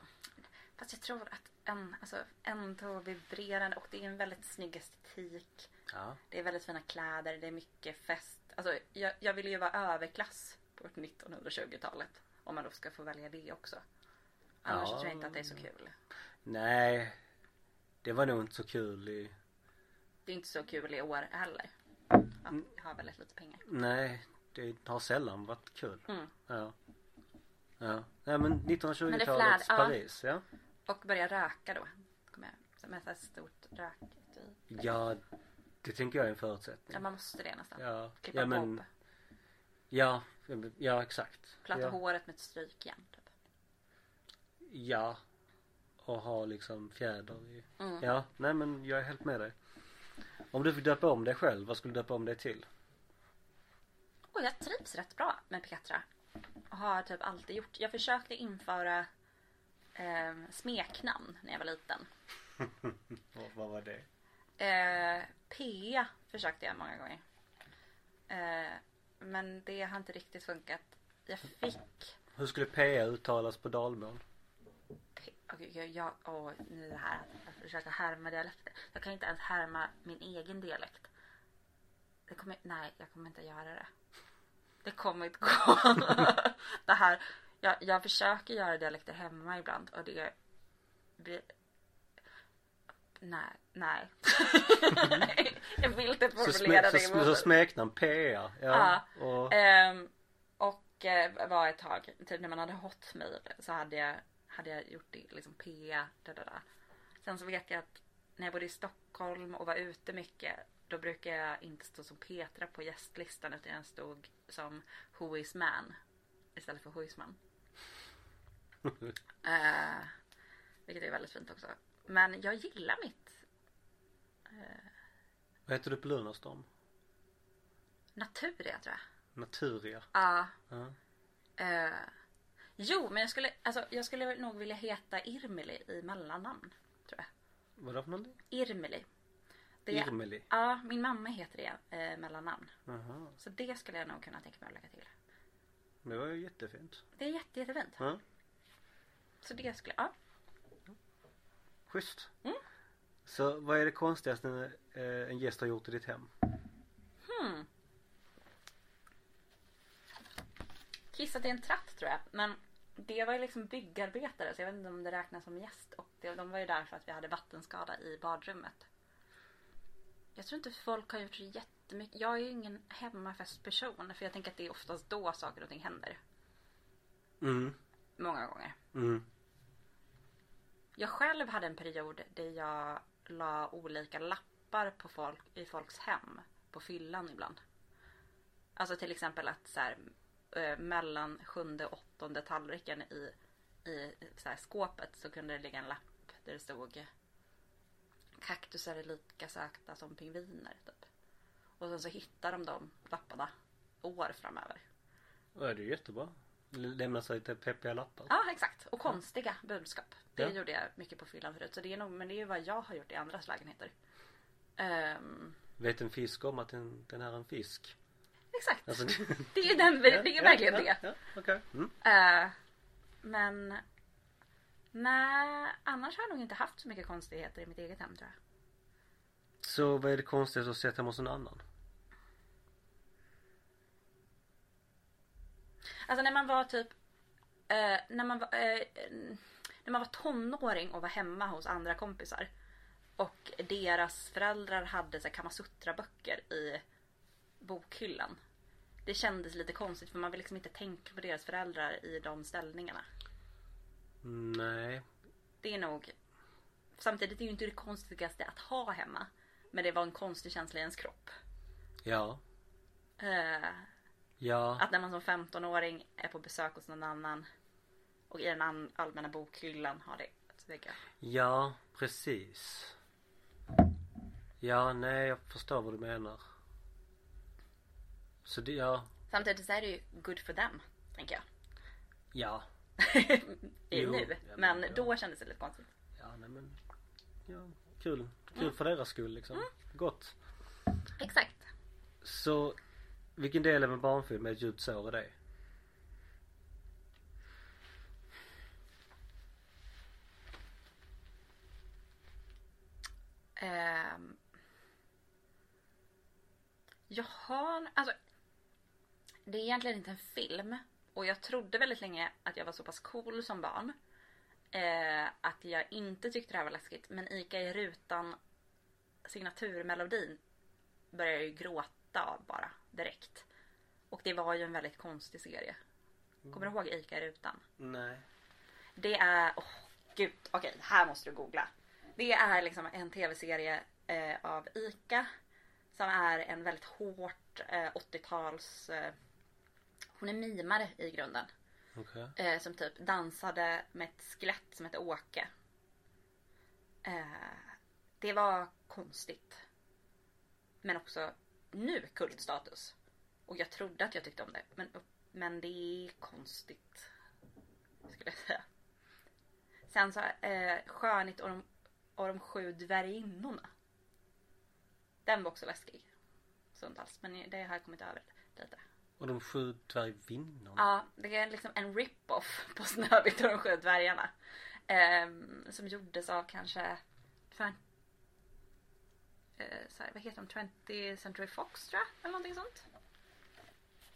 Fast jag tror att en, alltså, ändå vibrerande och det är en väldigt snygg estetik. Ja. Det är väldigt fina kläder, det är mycket fest. Alltså jag, jag vill ju vara överklass på 1920-talet. Om man då ska få välja det också. Annars Ja. tror jag inte att det är så kul. Nej. Det var nog inte så kul i Det är inte så kul i år heller. Att jag har väldigt lite pengar. Nej, det har sällan varit kul. Mm. Ja. Ja. Nej men Men det 1920-talets flärd, ja. Paris, ja. Och börja röka då. Kommer jag, som ett stort rök. Ja, det tänker jag är en förutsättning. Ja man måste det nästan. Ja, Klippa ja men, bob. ja, ja exakt. Platta ja. håret med ett strykjärn typ. Ja. Och ha liksom fjäder i. Mm. Ja, nej men jag är helt med dig. Om du fick döpa om dig själv, vad skulle du döpa om dig till? Och jag trivs rätt bra med Petra. Och har typ alltid gjort. Jag försökte införa eh, smeknamn när jag var liten. Vad, var det? Eh, Pea försökte jag många gånger. Eh, men det har inte riktigt funkat. Jag fick Hur skulle PA uttalas på dalmål? Åh, gud, jag, jag, åh, nu det här att försöka härma dialekter. Jag kan inte ens härma min egen dialekt. Det kommer, nej, jag kommer inte göra det. Det kommer inte gå. det här, jag, jag försöker göra dialekter hemma ibland och det blir... Nej, nej. jag vill inte formulera så, det i så, smeknamn PA, ja. Ja. Och, Ehm, och eh, var ett tag, typ när man hade hotmail så hade jag, hade jag gjort det liksom PA. Da, da, da. Sen så vet jag att när jag bodde i Stockholm och var ute mycket då brukar jag inte stå som Petra på gästlistan utan jag stod som Who is man istället för Who is man. Eh, vilket är väldigt fint också. Men jag gillar mitt vad heter du på Lunarstorm? Naturia tror jag. Naturia. Ja. Ja. Eh, jo, men jag skulle, alltså, jag skulle nog vilja heta Irmeli i mellannamn. Tror jag. Vadå för någonting? Irmeli. Det, Irmeli. Ja, min mamma heter det eh, mellannamn. Jaha. Så det skulle jag nog kunna tänka mig att lägga till. Det var ju jättefint. Det är jätte, jättefint. Ja. Så det skulle, ja. Schysst. Mm. Så vad är det konstigaste eh, en gäst har gjort i ditt hem? Hmm. Kissat i en tratt tror jag. Men det var ju liksom byggarbetare så jag vet inte om det räknas som gäst. Och det, de var ju där för att vi hade vattenskada i badrummet. Jag tror inte folk har gjort så jättemycket. Jag är ju ingen hemmafestperson. För jag tänker att det är oftast då saker och ting händer. Mm. Många gånger. Mm. Jag själv hade en period där jag la olika lappar på folk i folks hem på fyllan ibland. Alltså till exempel att så här, eh, mellan sjunde och åttonde tallriken i, i så här, skåpet så kunde det ligga en lapp där det stod Kaktusar är lika sökta som pingviner typ. Och sen så hittar de de lapparna år framöver. Ja, det är jättebra. Lämna sig lite peppiga lappar. Ja exakt. Och konstiga budskap. Det Ja. gjorde jag mycket på fyllan förut. Så det är nog, men det är ju vad jag har gjort i andras lägenheter. Ehm, Vet en fisk om att den, den är en fisk? Exakt. Alltså, Det är den, det är verkligen ja, det. Ja, okej. Mm. Eh, men nej, annars har jag nog inte haft så mycket konstigheter i mitt eget hem tror jag. Så vad är det konstigaste att sett hemma hos en annan? Alltså när man var typ eh, när man var, eh, när man var tonåring och var hemma hos andra kompisar. Och deras föräldrar hade så här Kamasutra-böcker i bokhyllan. Det kändes lite konstigt för man vill liksom inte tänka på deras föräldrar i de ställningarna. Nej. Det är nog... Samtidigt är ju inte det konstigaste att ha hemma. Men det var en konstig känsla i ens kropp. Ja. Eh, Ja. att när man som 15-åring är på besök hos någon annan och i den allmänna bokhyllan har det att lägga. Ja, precis. Ja, nej jag förstår vad du menar. Så det, ja. Samtidigt så är det ju good for them, tänker jag. Ja. I Jo, nu. ja, Men men ja. då kändes det lite konstigt. Ja, nej men. Ja, kul. Kul Mm. för deras skull liksom. Gott. Exakt. Så vilken del av en barnfilm är ett djupt sår i dig? Ehm, jag har, alltså. Det är egentligen inte en film. Och jag trodde väldigt länge att jag var så pass cool som barn. Eh, att jag inte tyckte det här var läskigt. Men Ica i rutan signaturmelodin började jag ju gråta av bara direkt. Och det var ju en väldigt konstig serie. Kommer du ihåg Ica i rutan? Nej. Det är, åh gud, okej, här måste du googla. Det är liksom en tv-serie eh, av ICA. Som är en väldigt hårt eh, 80-tals... Hon är mimare i grunden. Okej. Eh, som typ dansade med ett skelett som heter Åke. Eh, det var konstigt. Men också nu kultstatus. Och jag trodde att jag tyckte om det. Men, men det är konstigt. Skulle jag säga. Sen så eh, Skönhet och de, och de sju dvärginnorna. Den var också läskig. Stundtals. Men det har jag kommit över lite. Och de sju dvärgvinnorna? Ja, det är liksom en rip-off på Snövit och de sju dvärgarna. Ehm, som gjordes av kanske... Fan, eh, så här, vad heter de? 20th Century Fox tror jag? Eller någonting sånt.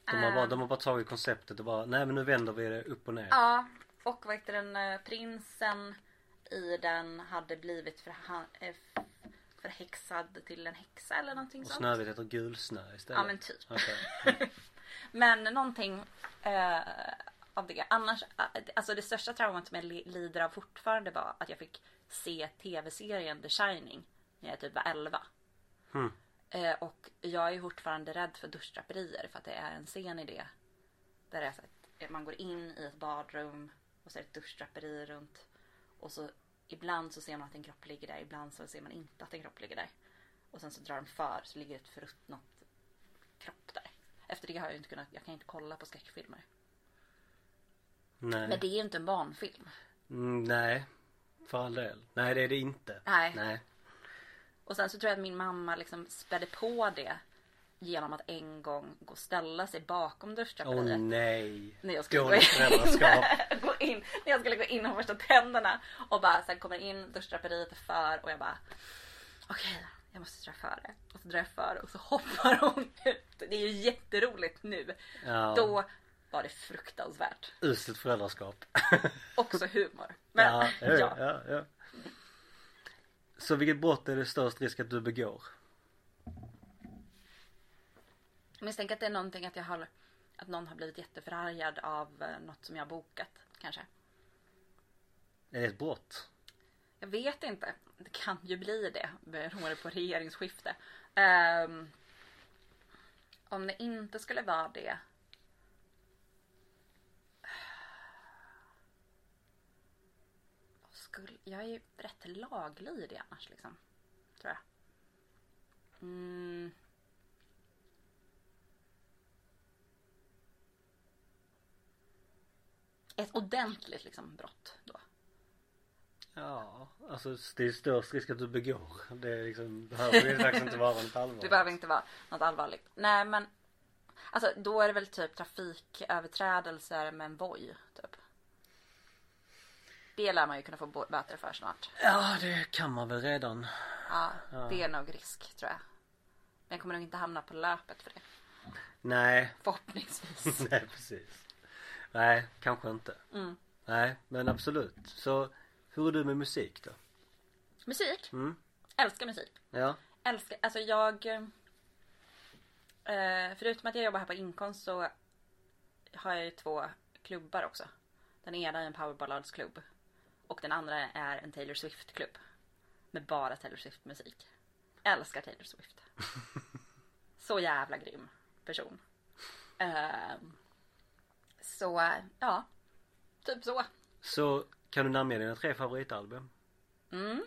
De har, bara, Ehm, de har bara tagit konceptet och bara, nej men nu vänder vi det upp och ner. Ja, och vad heter den? eh, Prinsen i den hade blivit förha- eh, förhäxad till en häxa eller någonting Och sånt. Snövit heter gulsnö istället. Ja men typ. Okej. Men någonting eh, av det. Annars, eh, alltså det största traumat som jag li- lider av fortfarande var att jag fick se tv-serien The Shining när jag typ var 11. Hmm. Eh, och jag är fortfarande rädd för duschdraperier för att det är en scen i det. Där det är så att man går in i ett badrum och det ett duschdraperi runt. Och så ibland så ser man att en kropp ligger där, ibland så ser man inte att en kropp ligger där. Och sen så drar de för så ligger ett förruttnat kropp där. Efter det har jag inte kunnat, jag kan inte kolla på skräckfilmer. Nej. Men det är ju inte en barnfilm. Mm, nej. För all del. Nej det är det inte. Nej. Nej. Och sen så tror jag att min mamma liksom spädde på det genom att en gång gå och ställa sig bakom Åh duschdraperiet. nej. när jag skulle gå in, gå in, när jag skulle gå in och borsta tänderna och bara sen kommer in duschdraperiet är för och jag bara okej jag måste dra före och så drar jag före och så hoppar hon ut. Det är ju jätteroligt nu. Ja. Då var det fruktansvärt. Uselt föräldraskap. Också humor. Men ja, ja, ja. ja. Så vilket brott är det störst risk att du begår? Jag misstänker att det är någonting att jag har att någon har blivit jätteförargad av eh, något som jag har bokat kanske. Är det ett brott? Jag vet inte. Det kan ju bli det beroende på regeringsskifte. Um, om det inte skulle vara det. Skulle, jag är ju rätt laglydig annars liksom. Tror jag. Mm. Ett ordentligt liksom brott då. Ja, alltså det är störst risk att du begår. Det är liksom, behöver ju faktiskt inte vara något allvar. Det behöver inte vara något allvarligt. Nej men. Alltså då är det väl typ trafiköverträdelser med en boj. Typ. Det lär man ju kunna få böter för snart. Ja, det kan man väl redan. Ja, Ja. det är nog risk tror jag. Men jag kommer nog inte hamna på löpet för det. Nej, Förhoppningsvis. nej precis. Nej, kanske inte. Mm. Nej, men absolut. Så hur är du med musik då? Musik? Mm. Älskar musik. Ja. Älskar, alltså jag eh, Förutom att jag jobbar här på inkomst så har jag ju två klubbar också. Den ena är en powerballladsklubb. Och den andra är en Taylor Swift klubb. Med bara Taylor Swift musik. Älskar Taylor Swift. Så jävla grym person. Ehm, så ja, typ så. Så kan du namnge dina tre favoritalbum? Mm.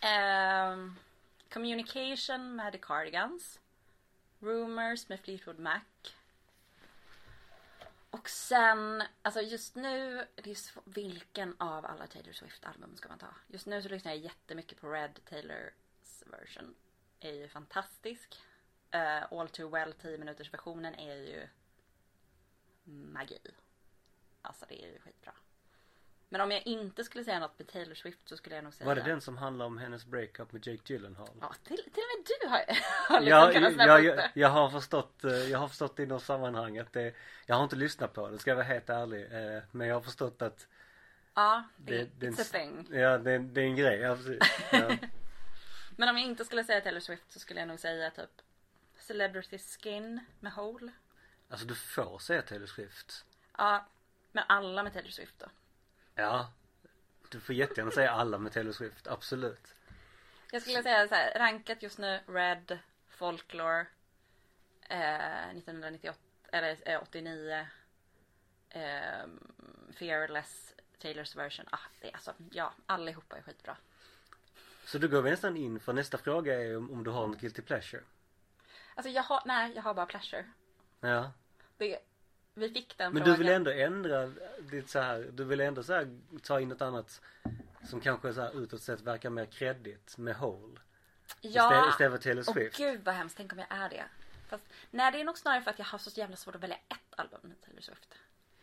Ehm, communication med The Cardigans. Rumors med Fleetwood Mac. Och sen, alltså just nu, det är vilken av alla Taylor Swift-album ska man ta? Just nu så lyssnar jag jättemycket på Red Taylors version. Är ju fantastisk. Eh, All Too Well 10 minuters versionen är ju magi. Alltså det är ju skitbra. Men om jag inte skulle säga något med Taylor Swift så skulle jag nog säga Var det den som handlar om hennes breakup med Jake Gyllenhaal? Ja, till, till och med du har, har liksom Ja, kunnat jag, jag, jag har förstått, eh, jag har förstått i något sammanhang att det, jag har inte lyssnat på det, ska jag vara helt ärlig. eh, Men jag har förstått att Ja, det, det, det, är en, thing. ja, det, det är en grej, ja, precis. Ja. Men om jag inte skulle säga Taylor Swift så skulle jag nog säga typ Celebrity Skin med Hole. Alltså du får säga Taylor Swift. Ja, men alla med Taylor Swift då. Ja. Du får jättegärna säga alla med Taylor Swift, absolut. Jag skulle säga så här, rankat just nu Red, Folklore, eh, 1998, eller eh, 89, eh, Fearless, Taylors version. Ah, det är alltså, ja, allihopa är skitbra. Så du går vi nästan in för nästa fråga är om, om du har en guilty pleasure. Alltså jag har, nej jag har bara pleasure. Ja. Det, vi fick den Men du frågan. vill ändå ändra ditt så här, du vill ändå så här ta in något annat som kanske så här utåt sett verkar mer kreddigt med Hole. Ja, istället för Taylor Åh Swift. gud vad hemskt, tänk om jag är det. Fast, nej det är nog snarare för att jag har så jävla svårt att välja ett album med Taylor Swift.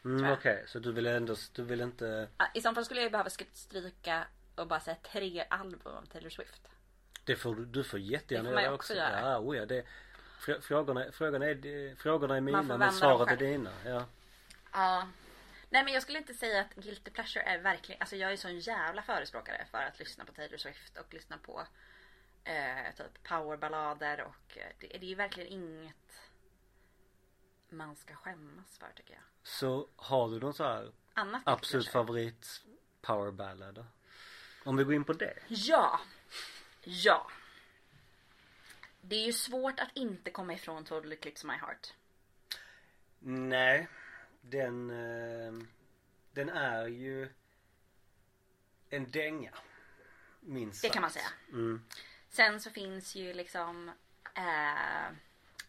Mm, okej, jag. så du vill ändå, du vill inte I så fall skulle jag ju behöva stryka och bara säga tre album av Taylor Swift. Det får du, du får jättegärna Det får man göra också också. göra. Ja, oh ja, det, frå- frågorna, frågorna, är, frågorna är mina men svaret är dina. Ja. Ja. Nej men jag skulle inte säga att Guilty Pleasure är verkligen, alltså jag är sån jävla förespråkare för att lyssna på Taylor Swift och lyssna på eh, typ powerballader och eh, det, det är ju verkligen inget man ska skämmas för tycker jag. Så har du någon så här Annat absolut favorit powerballad? Om vi går in på det. Ja. Ja. Det är ju svårt att inte komma ifrån Totally Eclipse My Heart. Nej, den, eh, den är ju en dänga. Minst Det kan man sagt. säga. Mm. Sen så finns ju liksom eh,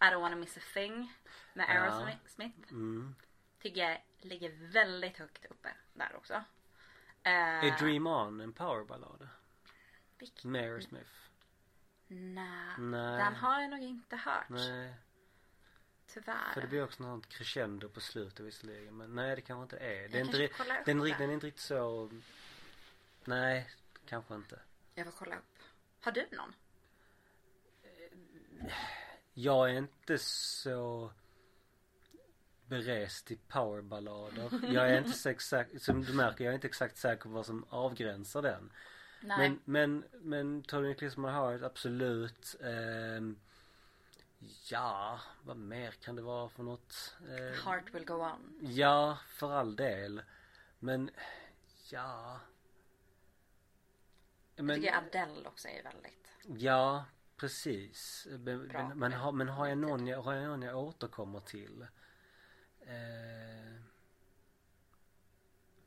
I don't wanna miss a thing med Ja. Aerosmith. Mm. Tycker jag ligger väldigt högt uppe där också. Eh, Är Dream On en powerballad? vilken- Med Aerosmith? Nej, Nej. den har jag nog inte hört. Nej, Tyvärr. för det blir också något crescendo på slutet visserligen. Men nej det kanske inte är. Det är inte, den, ri- den är inte riktigt så Nej, kanske inte. Jag får kolla upp. Har du någon? Jag är inte så berest i powerballader. Jag är inte så exakt, som du märker, jag är inte exakt säker på vad som avgränsar den. Nej. Men, men, men Tony Eclipse My Heart, absolut. Ehm, ja, vad mer kan det vara för något? Ehm, Heart will go on. Ja, för all del. Men, ja. Jag Men, tycker Adele också är väldigt. ja, precis. Men, Bra men, men, har, men har jag någon jag, har jag någon jag återkommer till? Eh,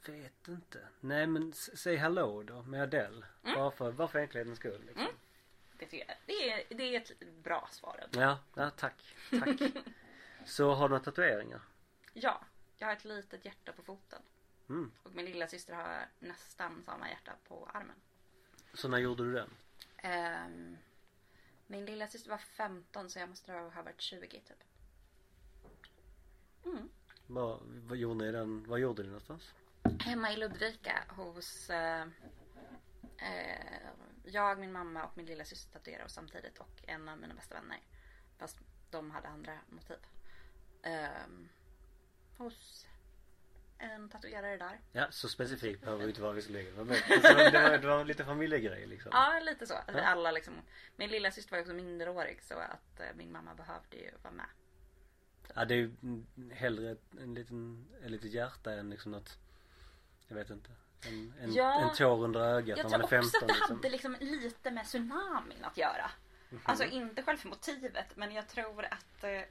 vet inte. Nej men säg hello då med Adele. Mm. Bara för, bara för enkelhetens skull liksom. Det, tycker jag. Det, är, det är ett bra svar. Ja, ja, tack. Tack. Så har du några tatueringar? Ja, jag har ett litet hjärta på foten. Mm. Och min lilla syster har nästan samma hjärta på armen. Så när gjorde du den? Ehm, min lilla syster var 15 så jag måste ha varit 20 typ. Mm. Vad, vad gjorde ni den, vad gjorde ni någonstans? Hemma i Ludvika hos eh, eh, jag, min mamma och min lilla syster tatuerade oss samtidigt och en av mina bästa vänner. Fast de hade andra motiv. Ehm, hos en tatuerare där. Ja, så specifikt behöver det inte vara. Men det var, det var, det var lite familjegrej liksom. Ja, lite så. Att vi alla liksom, min lilla syster var också minderårig så att eh, min mamma behövde ju vara med. Ja, det är ju hellre en liten, ett litet hjärta än liksom något, jag vet inte. En, en, Ja. en tår under ögat Jag när tror man är också 15 att det liksom. hade liksom lite med tsunamin att göra. Mhm. Alltså inte själva motivet men jag tror att eh,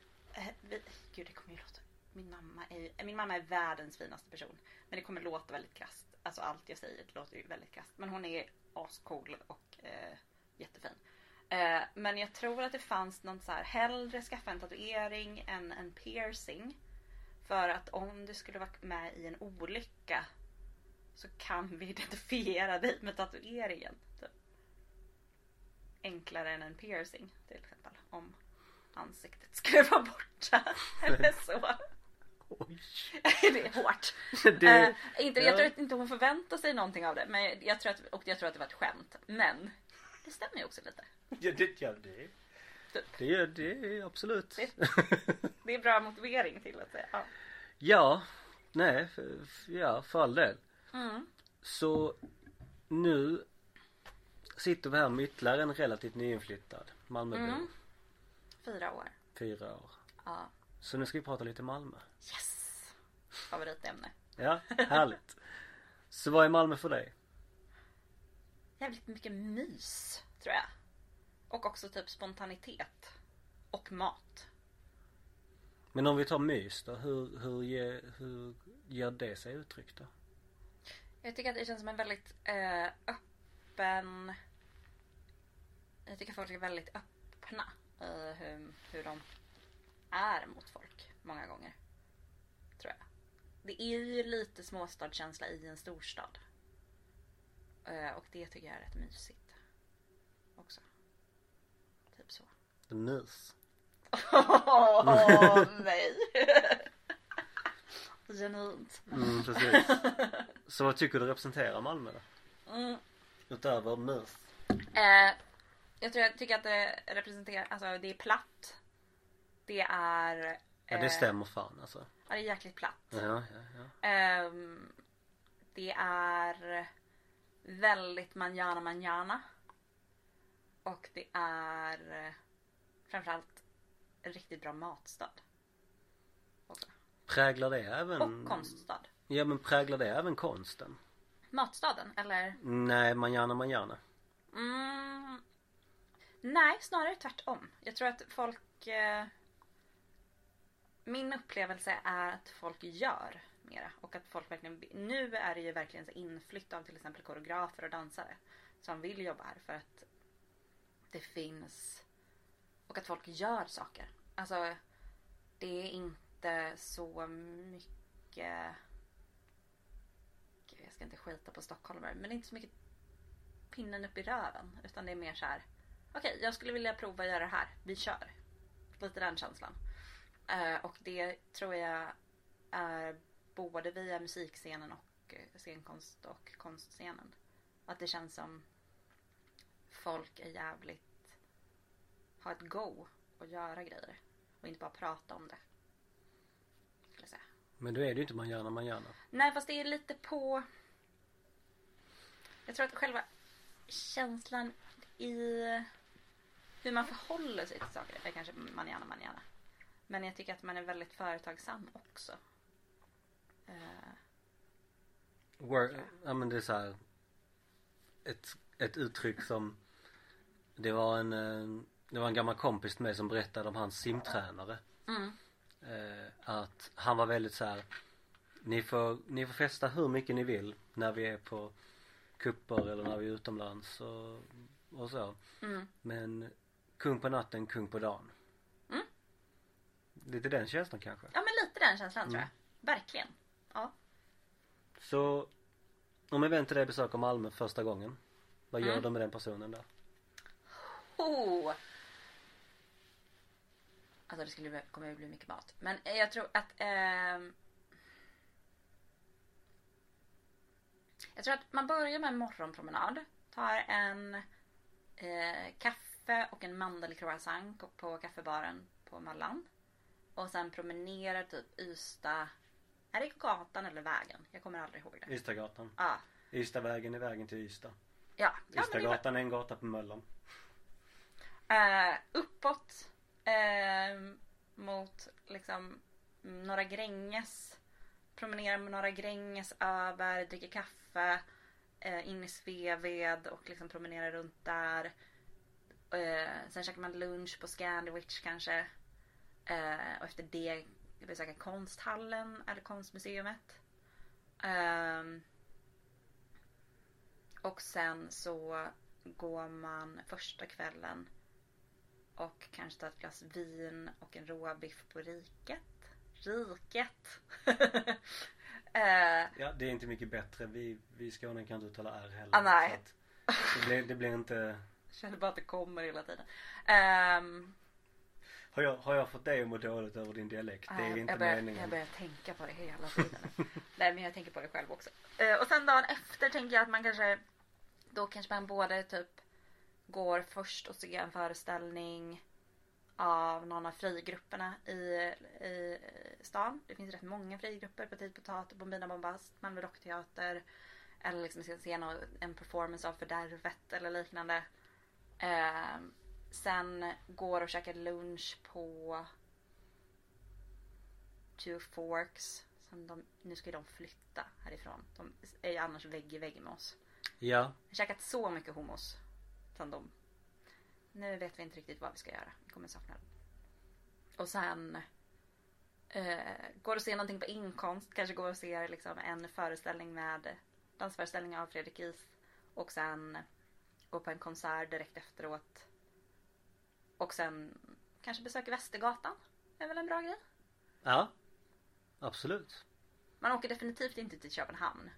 vi, Gud det kommer ju låta min mamma, är, min mamma är världens finaste person. Men det kommer låta väldigt krasst. Alltså allt jag säger låter ju väldigt krasst. Men hon är ascool och eh, jättefin. Eh, men jag tror att det fanns någon så här hellre skaffa en tatuering än en piercing. För att om du skulle vara med i en olycka så kan vi identifiera dig med tatueringen. Typ. Enklare än en piercing till exempel. Om ansiktet skulle vara borta. Eller så. Oj. det är hårt. Det, Eh, inte, ja. Jag tror inte hon förväntar sig någonting av det. Men jag tror att, och jag tror att det var ett skämt. Men det stämmer ju också lite. ja, det, ja, det, det, är- det är absolut. Det- Det är bra motivering till att säga. Ja. Ja, nej, för, ja för all del. Mm. Så nu sitter vi här med ytterligare en relativt nyinflyttad Malmöbo. Mm. Fyra år. Fyra år. Ja. Så nu ska vi prata lite Malmö. Yes! Favoritämne. Ja, härligt. Så vad är Malmö för dig? Jävligt mycket mys, tror jag. Och också typ spontanitet. Och mat. Men om vi tar mys då, hur, hur, ger, hur ger det sig uttryck då? Jag tycker att det känns som en väldigt eh, öppen... Jag tycker folk är väldigt öppna i hur, hur de är mot folk många gånger. Tror jag. Det är ju lite småstadskänsla i en storstad. Eh, och det tycker jag är rätt mysigt. Också. Typ så. Mys. Åh nej! Genuint. Mm, precis. Så vad tycker du representerar Malmö då? Mm. Utöver mys? Eh, jag tror jag tycker att det representerar, alltså det är platt. Det är... Ja det eh, stämmer fan alltså. Ja, det är jäkligt platt. Ja, ja, ja. Ehm, det är väldigt manjana manjana. Och det är eh, framförallt riktigt bra matstad. Präglar det även... Och konststad. Ja men präglar det även konsten? Matstaden, eller? Nej, manjana manjana. Mm, nej, snarare tvärtom. Jag tror att folk... Eh, min upplevelse är att folk gör mera. Och att folk verkligen... Nu är det ju verkligen så inflytt av till exempel koreografer och dansare. Som vill jobba här för att det finns... Och att folk gör saker. Alltså, det är inte så mycket... Gud, jag ska inte skita på stockholmare. Men det är inte så mycket pinnen upp i röven. Utan det är mer så här. Okej, jag skulle vilja prova att göra det här. Vi kör. Lite den känslan. Eh, och det tror jag är både via musikscenen och eh, scenkonst och konstscenen. Att det känns som folk är jävligt har ett go och göra grejer. Och inte bara prata om det. Men då är det ju inte manjana manjana. Nej fast det är lite på Jag tror att själva känslan i hur man förhåller sig till saker är kanske manjana manjana. Men jag tycker att man är väldigt företagsam också. Eh, Work, ja men det är så här, ett, ett uttryck som Det var en eh, Det var en gammal kompis mig som berättade om hans simtränare mm. Eh, Att han var väldigt så här. Ni får, ni får festa hur mycket ni vill när vi är på kupper eller när vi är utomlands och, och så Mm. Men kung på natten, kung på dagen Mm. Lite den känslan kanske Ja men lite den känslan tror Mm. jag. Verkligen. Ja. Så Om en vän till dig besöker Malmö första gången Vad gör Mm. du med den personen då? Oh. Alltså det skulle ju bli mycket mat. Men eh, jag tror att ehm, Jag tror att man börjar med en morgonpromenad. Tar en eh, kaffe och en mandelcroissant på- kaffebaren på Mallan. Och sen promenerar typ Ystad Är det gatan eller vägen? Jag kommer aldrig ihåg det. Ystadgatan. Ja. Ystadvägen är vägen till Ystad. Ja. ja Ystadgatan är en gata på Möllan. eh, uppåt eh, mot liksom Norra Gränges. Promenerar med Norra Gränges över, dricker kaffe. Eh, in i Sveved och liksom promenerar runt där. Eh, sen käkar man lunch på Scandywich kanske. Eh, och efter det besöka konsthallen eller konstmuseet. Um, och sen så går man första kvällen och kanske tar ett glas vin och en råbiff på Riket. Riket! Eh, Ja, det är inte mycket bättre. Vi, vi i Skåne kan inte uttala R heller. Ah, nej. Det, blir, det blir inte... känner bara att det kommer hela tiden. Ehm, Har jag, har jag fått dig att må dåligt över din dialekt? Det är jag, inte jag, börjar, meningen. jag börjar tänka på det hela tiden. Nej men jag tänker på det själv också. Eh, och sen dagen efter tänker jag att man kanske Då kanske man både typ Går först och ser en föreställning Av någon av frigrupperna i, i stan. Det finns rätt många frigrupper. Petit Potat, Bombina Bombast, Malmö Rockteater. Eller liksom se- se någon, en performance av Fördärvet eller liknande. Eh, sen går och käkar lunch på Two Forks. Som de, nu ska ju de flytta härifrån. De är ju annars vägg i vägg med oss. Ja. Jag har käkat så mycket hummus. Som de. Nu vet vi inte riktigt vad vi ska göra. Vi kommer sakna det. Och sen eh, går och ser någonting på inkomst. Kanske går och ser liksom en föreställning med dansföreställning av Fredrik Is. Och sen går på en konsert direkt efteråt. Och sen kanske besöker Västergatan. är väl en bra grej. Ja. Absolut. Man åker definitivt inte till Köpenhamn.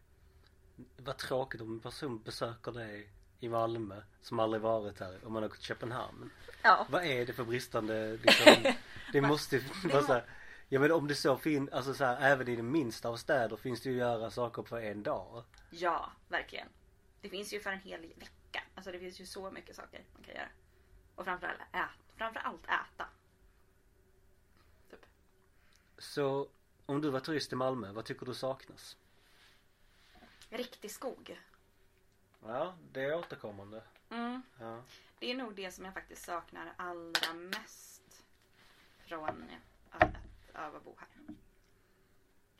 Vad tråkigt om en person besöker dig i Malmö som aldrig varit här och man åker till Köpenhamn. Ja. Vad är det för bristande liksom, Det måste vara så här, Ja men om det så finns, alltså så här, även i den minsta av städer finns det ju att göra saker på en dag. Ja, verkligen. Det finns ju för en hel vecka. Alltså det finns ju så mycket saker man kan göra. Och framförallt äta. Framförallt äta. Typ. Så om du var turist i Malmö, vad tycker du saknas? Riktig skog. Ja, det är återkommande. Mm. Ja. Det är nog det som jag faktiskt saknar allra mest från att överbo här.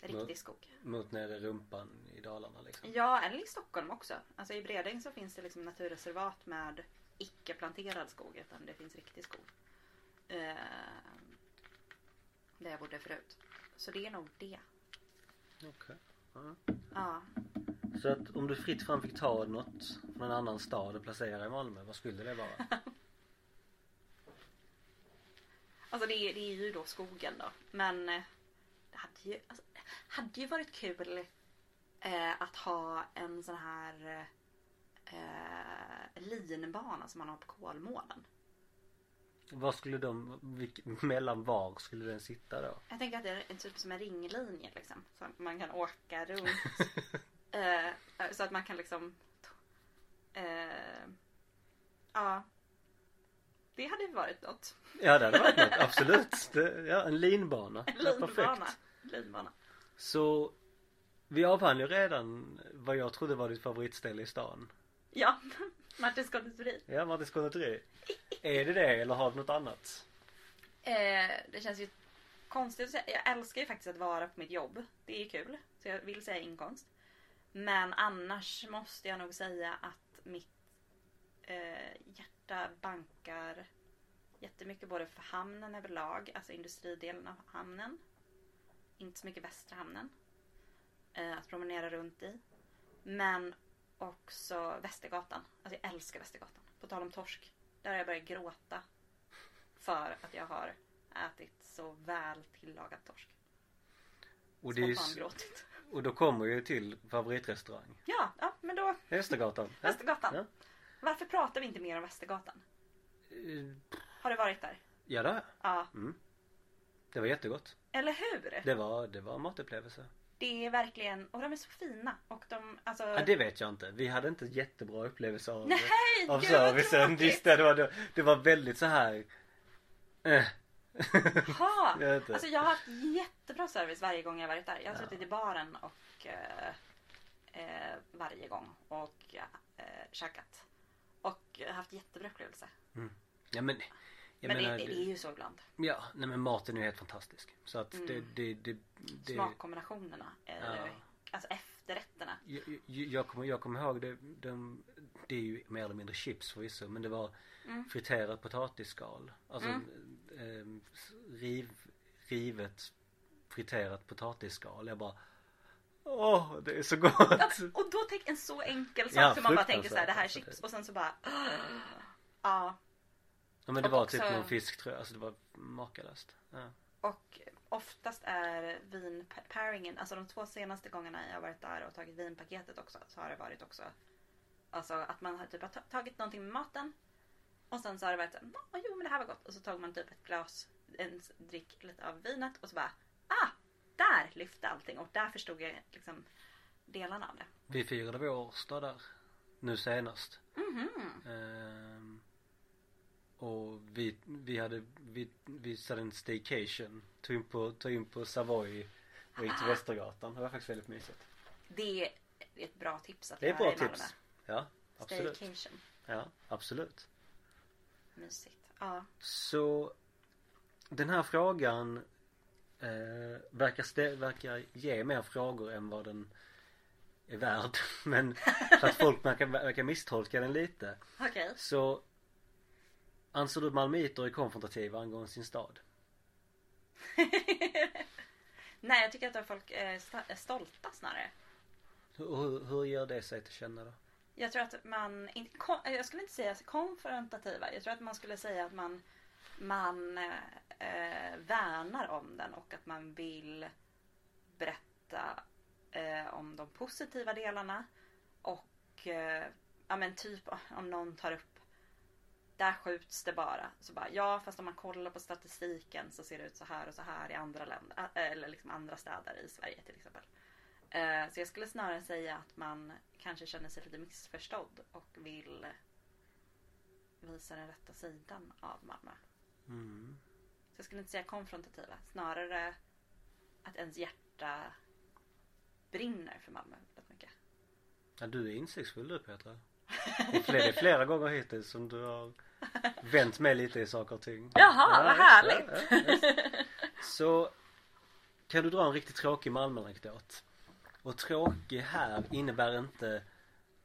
Riktig skog. Mot nere rumpan i Dalarna liksom. Ja, eller i Stockholm också. Alltså i Bredäng så finns det liksom naturreservat med icke planterad skog utan det finns riktig skog. Eh, där jag bodde förut. Så det är nog det. Okej. Ja. Ja. Så att om du fritt fram fick ta något från en annan stad och placera i Malmö, vad skulle det vara? Alltså det, är- det är ju då skogen då. Men eh, det hade ju, alltså, hade ju varit kul eh, att ha en sån här eh, linbana som man har på Kolmården. Vad skulle de, vilk, mellan var skulle den sitta då? Jag tänker att det är typ som en ringlinje liksom. Så man kan åka runt. eh, så att man kan liksom... Eh, ja. Det hade ju varit något. Ja det hade varit något, absolut. Det, ja, en linbana. En linbana. perfekt. linbana. Så vi avhandlar ju redan vad jag trodde var ditt favoritställe i stan. Ja, Martins konditori. Ja, Martins konditori. Är det det eller har du något annat? Eh, det känns ju konstigt att säga. Jag älskar ju faktiskt att vara på mitt jobb. Det är kul. Så jag vill säga inkomst. Men annars måste jag nog säga att mitt eh, hjärta bankar jättemycket både för hamnen överlag, alltså industridelen av hamnen. Inte så mycket västra hamnen. Eh, att promenera runt i. Men också Västergatan. Alltså jag älskar Västergatan. På tal om torsk. Där har jag börjat gråta. För att jag har ätit så väl tillagad torsk. Och, det är, ju s- Spontangråtit. Och då kommer ju till favoritrestaurang. Ja, ja, men då Västergatan. Västergatan. Ja. Varför pratar vi inte mer om Västergatan? Eh, Har du varit där? Ja det har jag. Ja. Mm. Det var jättegott. Eller hur? Det var, det var en matupplevelse. Det är verkligen, och de är så fina. Och de, alltså. Ja, det vet jag inte. Vi hade inte jättebra upplevelse av, Nej, av gud servicen. Visst, det var, det var väldigt så här. Eh, Jaha! Jag. Alltså jag har haft jättebra service varje gång jag varit där. Jag har Ja. suttit i baren och eh, eh, varje gång och eh, käkat. Och haft jättebra upplevelse. Ja men. Men det, menar, det, det är ju så ibland. Ja, nej men maten är ju helt fantastisk. Så att det, Mm. det, det, det Smakkombinationerna. Är, Ja. Alltså efterrätterna. jag, jag, jag, kommer, jag kommer ihåg det, de, det är ju mer eller mindre chips förvisso men det var Mm. friterat potatisskal. Alltså Mm. eh, riv, rivet friterat potatisskal. Jag bara Åh, det är så gott! Ja, och då tänk en så enkel sak Ja, som man bara tänker så här, det här är chips och sen så bara Ja. Ja men det och var också- typ någon fisk tror jag, alltså det var makalöst. Ja. Och oftast är vinpairingen, alltså de två senaste gångerna jag varit där och tagit vinpaketet också så har det varit också Alltså att man har typ tagit någonting med maten och sen så har det varit så här, "Ja, jo men det här var gott och så tog man typ ett glas, en drick lite av vinet och så bara ah, där lyfte allting och där förstod jag liksom delarna av det. Vi firade vår årsdag där nu senast. Mhm. Ehm, och vi, vi hade, vi, vi hade en staycation. Tog in på, tog in på Savoy och gick till Ah. Västergatan. Det var faktiskt väldigt mysigt. Det är ett bra tips att Det är ett göra bra i Malmö. tips. Ja, absolut. Staycation. Ja, absolut. Mysigt. Ja. Så den här frågan eh, verkar, stä- verkar ge mer frågor än vad den är värd. Men så att folk verkar, verkar misstolka den lite. Okej. Så anser du malmöiter är konfrontativa angående sin stad? Nej, jag tycker att folk är sta- är stolta snarare. Hur, hur, hur gör det sig till känna då? Jag tror att man, jag skulle inte säga konfrontativa. Jag tror att man skulle säga att man, man eh, värnar om den och att man vill berätta eh, om de positiva delarna. Och eh, ja men typ om någon tar upp där skjuts det bara. Så bara ja fast om man kollar på statistiken så ser det ut så här och så här i andra länder. Eh, eller liksom andra städer i Sverige till exempel. Eh, Så jag skulle snarare säga att man kanske känner sig lite missförstådd och vill visa den rätta sidan av Malmö. Mm. Så jag skulle inte säga konfrontativa. Snarare att ens hjärta brinner för Malmö väldigt mycket. Ja, du är insiktsfull du Petra. Det är flera, gånger hittills som du har vänt mig lite i saker och ting. Jaha, vad just härligt. ja, just. Så kan du dra en riktigt tråkig Malmö-anekdot? Och tråkig här innebär inte,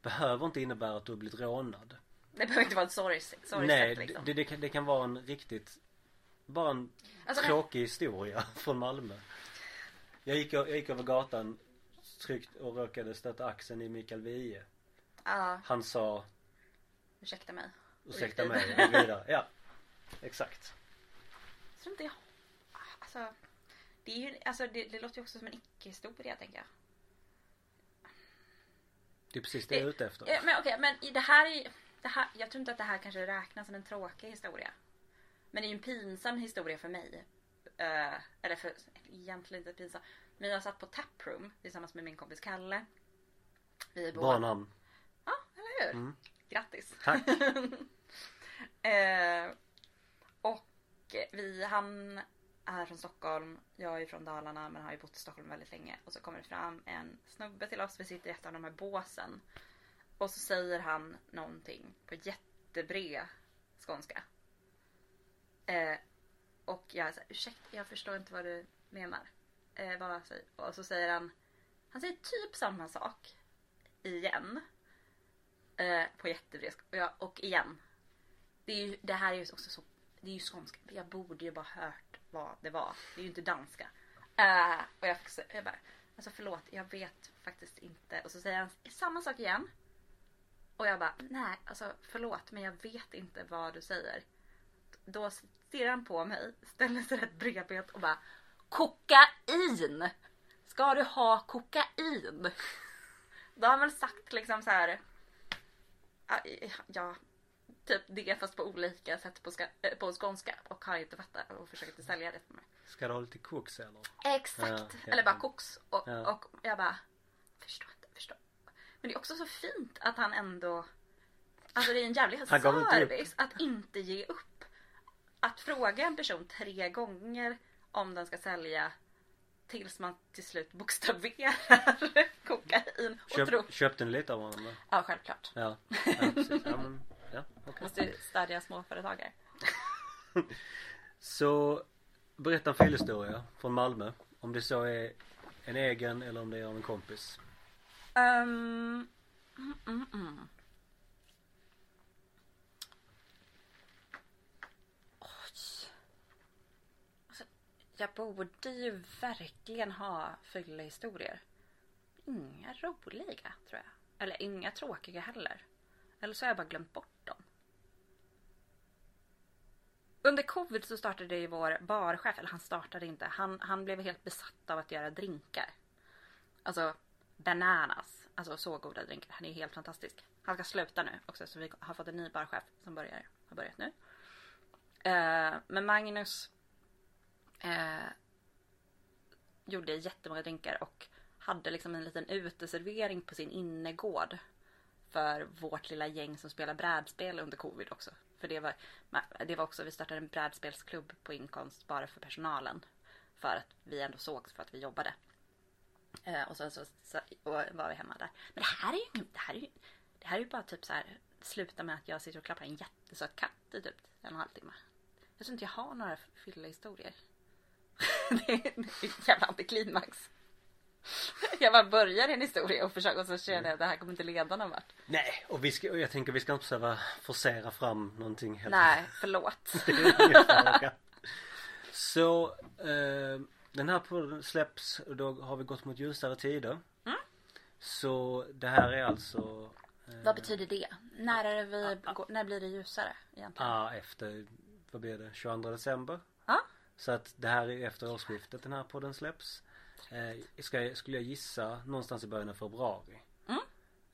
behöver inte innebära att du har blivit rånad. Det behöver inte vara ett sorgset Nej, liksom. det, det, kan, det kan vara en riktigt, bara en Alltså, nej. tråkig historia från Malmö. Jag gick, jag gick över gatan tryckt och råkade stöta axeln i Mikael Wiehe. Ja, Han sa ursäkta mig. ursäkta mig och vidare. Ja, exakt. Jag tror inte jag... Alltså, det, är ju, alltså det, det låter ju också som en icke-historia tänker jag. Det är precis det jag är ute efter. Eh, Men okej, men i det här är det här, Jag tror inte att det här kanske räknas som en tråkig historia. Men det är ju en pinsam historia för mig. Eh, eller för, egentligen inte pinsam. Men jag satt på Taproom tillsammans med min kompis Kalle. Vi är Bra båda... namn. Ja, eller hur? Mm. Grattis. Tack. Eh, och vi, han är från Stockholm. Jag är från Dalarna men har ju bott i Stockholm väldigt länge. Och så kommer det fram en snubbe till oss. Vi sitter i ett av de här båsen. Och så säger han någonting på jättebred skånska. Eh, och jag är såhär, ursäkta jag förstår inte vad du menar. Eh, vad säger Och så säger han, han säger typ samma sak. Igen. Eh, på jättebred skånska. Och, jag- och igen. Det, är ju, det här är ju också så, det är ju skånska. Jag borde ju bara hört vad det var. Det är ju inte danska. Uh, och jag, så- jag bara, alltså förlåt, jag vet faktiskt inte. Och så säger han samma sak igen. Och jag bara, nej, alltså förlåt, men jag vet inte vad du säger. Då stirrar han på mig, ställer sig rätt bredbent och bara, kokain! Ska du ha kokain? Då har han väl sagt liksom så här. Ah, ja, typ det fast på olika sätt på, ska, eh, på skånska och har inte fattat och försöker inte sälja det för mig. Ska du ha lite koks eller? Exakt! Ja, ja. Eller bara koks. Och, Ja. och jag bara, förstår inte, förstår. Men det är också så fint att han ändå, alltså det är en jävlig service att inte ge upp. att fråga en person tre gånger om den ska sälja tills man till slut bokstaverar kokain. Och Köp, tro... Köpte ni lite av honom då? Ja, självklart. Ja, ja precis. Ja, men, ja, okej. Måste stödja småföretagare. Så berätta en fyllehistoria från Malmö. Om det så är en egen eller om det är av en kompis. Um, mm, mm, mm. Jag borde ju verkligen ha fyllehistorier. Inga roliga tror jag. Eller inga tråkiga heller. Eller så har jag bara glömt bort dem. Under covid så startade ju vår barchef, eller han startade inte, han, han blev helt besatt av att göra drinkar. Alltså bananas. Alltså så goda drinkar. Han är ju helt fantastisk. Han ska sluta nu också så vi har fått en ny barchef som börjar, har börjat nu. Eh, men Magnus eh, gjorde jättemånga drinkar och hade liksom en liten uteservering på sin innergård. För vårt lilla gäng som spelar brädspel under covid också. För det var, det var också, vi startade en brädspelsklubb på inkomst bara för personalen. För att vi ändå sågs för att vi jobbade. Eh, och sen så, så och var vi hemma där. Men det här är ju det här är ju, det här är ju bara typ så här. Sluta med att jag sitter och klappar en jättesöt katt i typ en och en halv timme. Jag tror inte jag har några fylla-historier. det är en jävla antiklimax. Jag bara börjar en historia och försöker och så känner jag att det här kommer inte leda någon vart. Nej, och vi ska, och jag tänker vi ska inte behöva forcera fram någonting helt Nej, förlåt. Så eh, den här podden släpps och då har vi gått mot ljusare tider. Mm. Så det här är alltså eh, Vad betyder det? När, är det vi, när blir det ljusare egentligen? Ja, efter, vad blir det, 22 december? Ja. Så att det här är efter årsskiftet den här podden släpps. Eh, ska, skulle jag gissa någonstans i början av februari. Mm.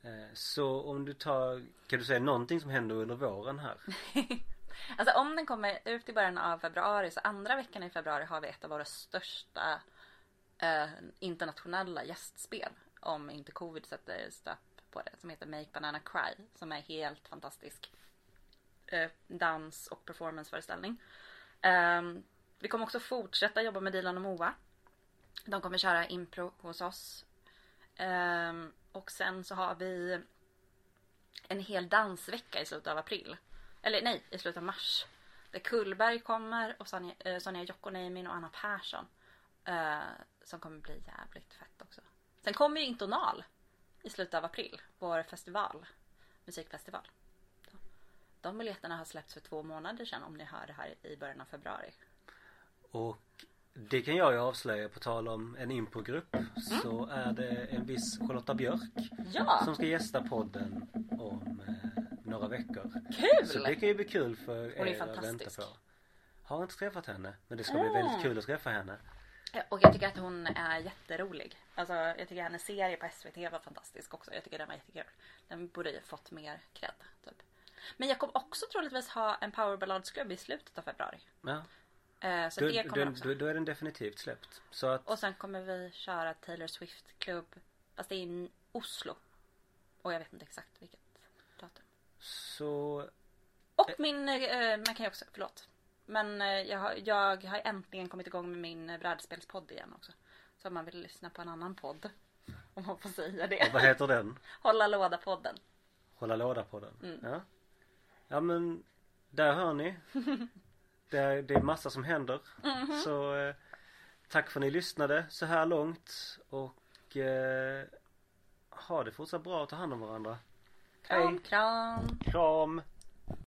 Eh, så om du tar, kan du säga någonting som händer under våren här? Alltså om den kommer ut i början av februari så andra veckan i februari har vi ett av våra största eh, internationella gästspel. Om inte covid sätter stopp på det. Som heter Make Banana Cry. Som är helt fantastisk. Eh, dans och performanceföreställning. Eh, vi kommer också fortsätta jobba med Dilan och Moa. De kommer köra impro hos oss. Um, och sen så har vi en hel dansvecka i slutet av april. Eller nej, i slutet av mars. Där Kullberg kommer och Sonja, eh, Sonja Jokkoneimin och Anna Persson. Eh, som kommer bli jävligt fett också. Sen kommer ju Intonal i slutet av april. Vår festival. Musikfestival. De biljetterna har släppts för två månader sedan om ni hör det här i början av februari. Och det kan jag ju avslöja på tal om en improgrupp så är det en viss Charlotta Björk Ja! som ska gästa podden om eh, några veckor. Kul! Så det kan ju bli kul för Hon er att vänta på. Har inte träffat henne men det ska bli Ah. väldigt kul att träffa henne. Och jag tycker att hon är jätterolig. Alltså jag tycker hennes serie på SVT var fantastisk också. Jag tycker den var jättekul. Den borde ju fått mer cred. Typ. Men jag kommer också troligtvis ha en powerballadsklubb i slutet av februari. Ja. Eh, så Då, det kommer då, också. då, då är den definitivt släppt. Så att Och sen kommer vi köra Taylor Swift klubb. Fast det är i Oslo. Och jag vet inte exakt vilket datum. så Och min, eh, man kan ju också, förlåt. Men eh, jag, har, jag har äntligen kommit igång med min eh, brädspelspodd igen också. Så om man vill lyssna på en annan podd. Om man får säga och det. vad heter den? Hålla låda-podden. Hålla låda på den. Mm. Ja. Ja men där hör ni. Det är, det är massa som händer. Mhm. Så eh, tack för att ni lyssnade så här långt och eh, ha det fortsatt bra och ta hand om varandra. Kram, kram. Kram!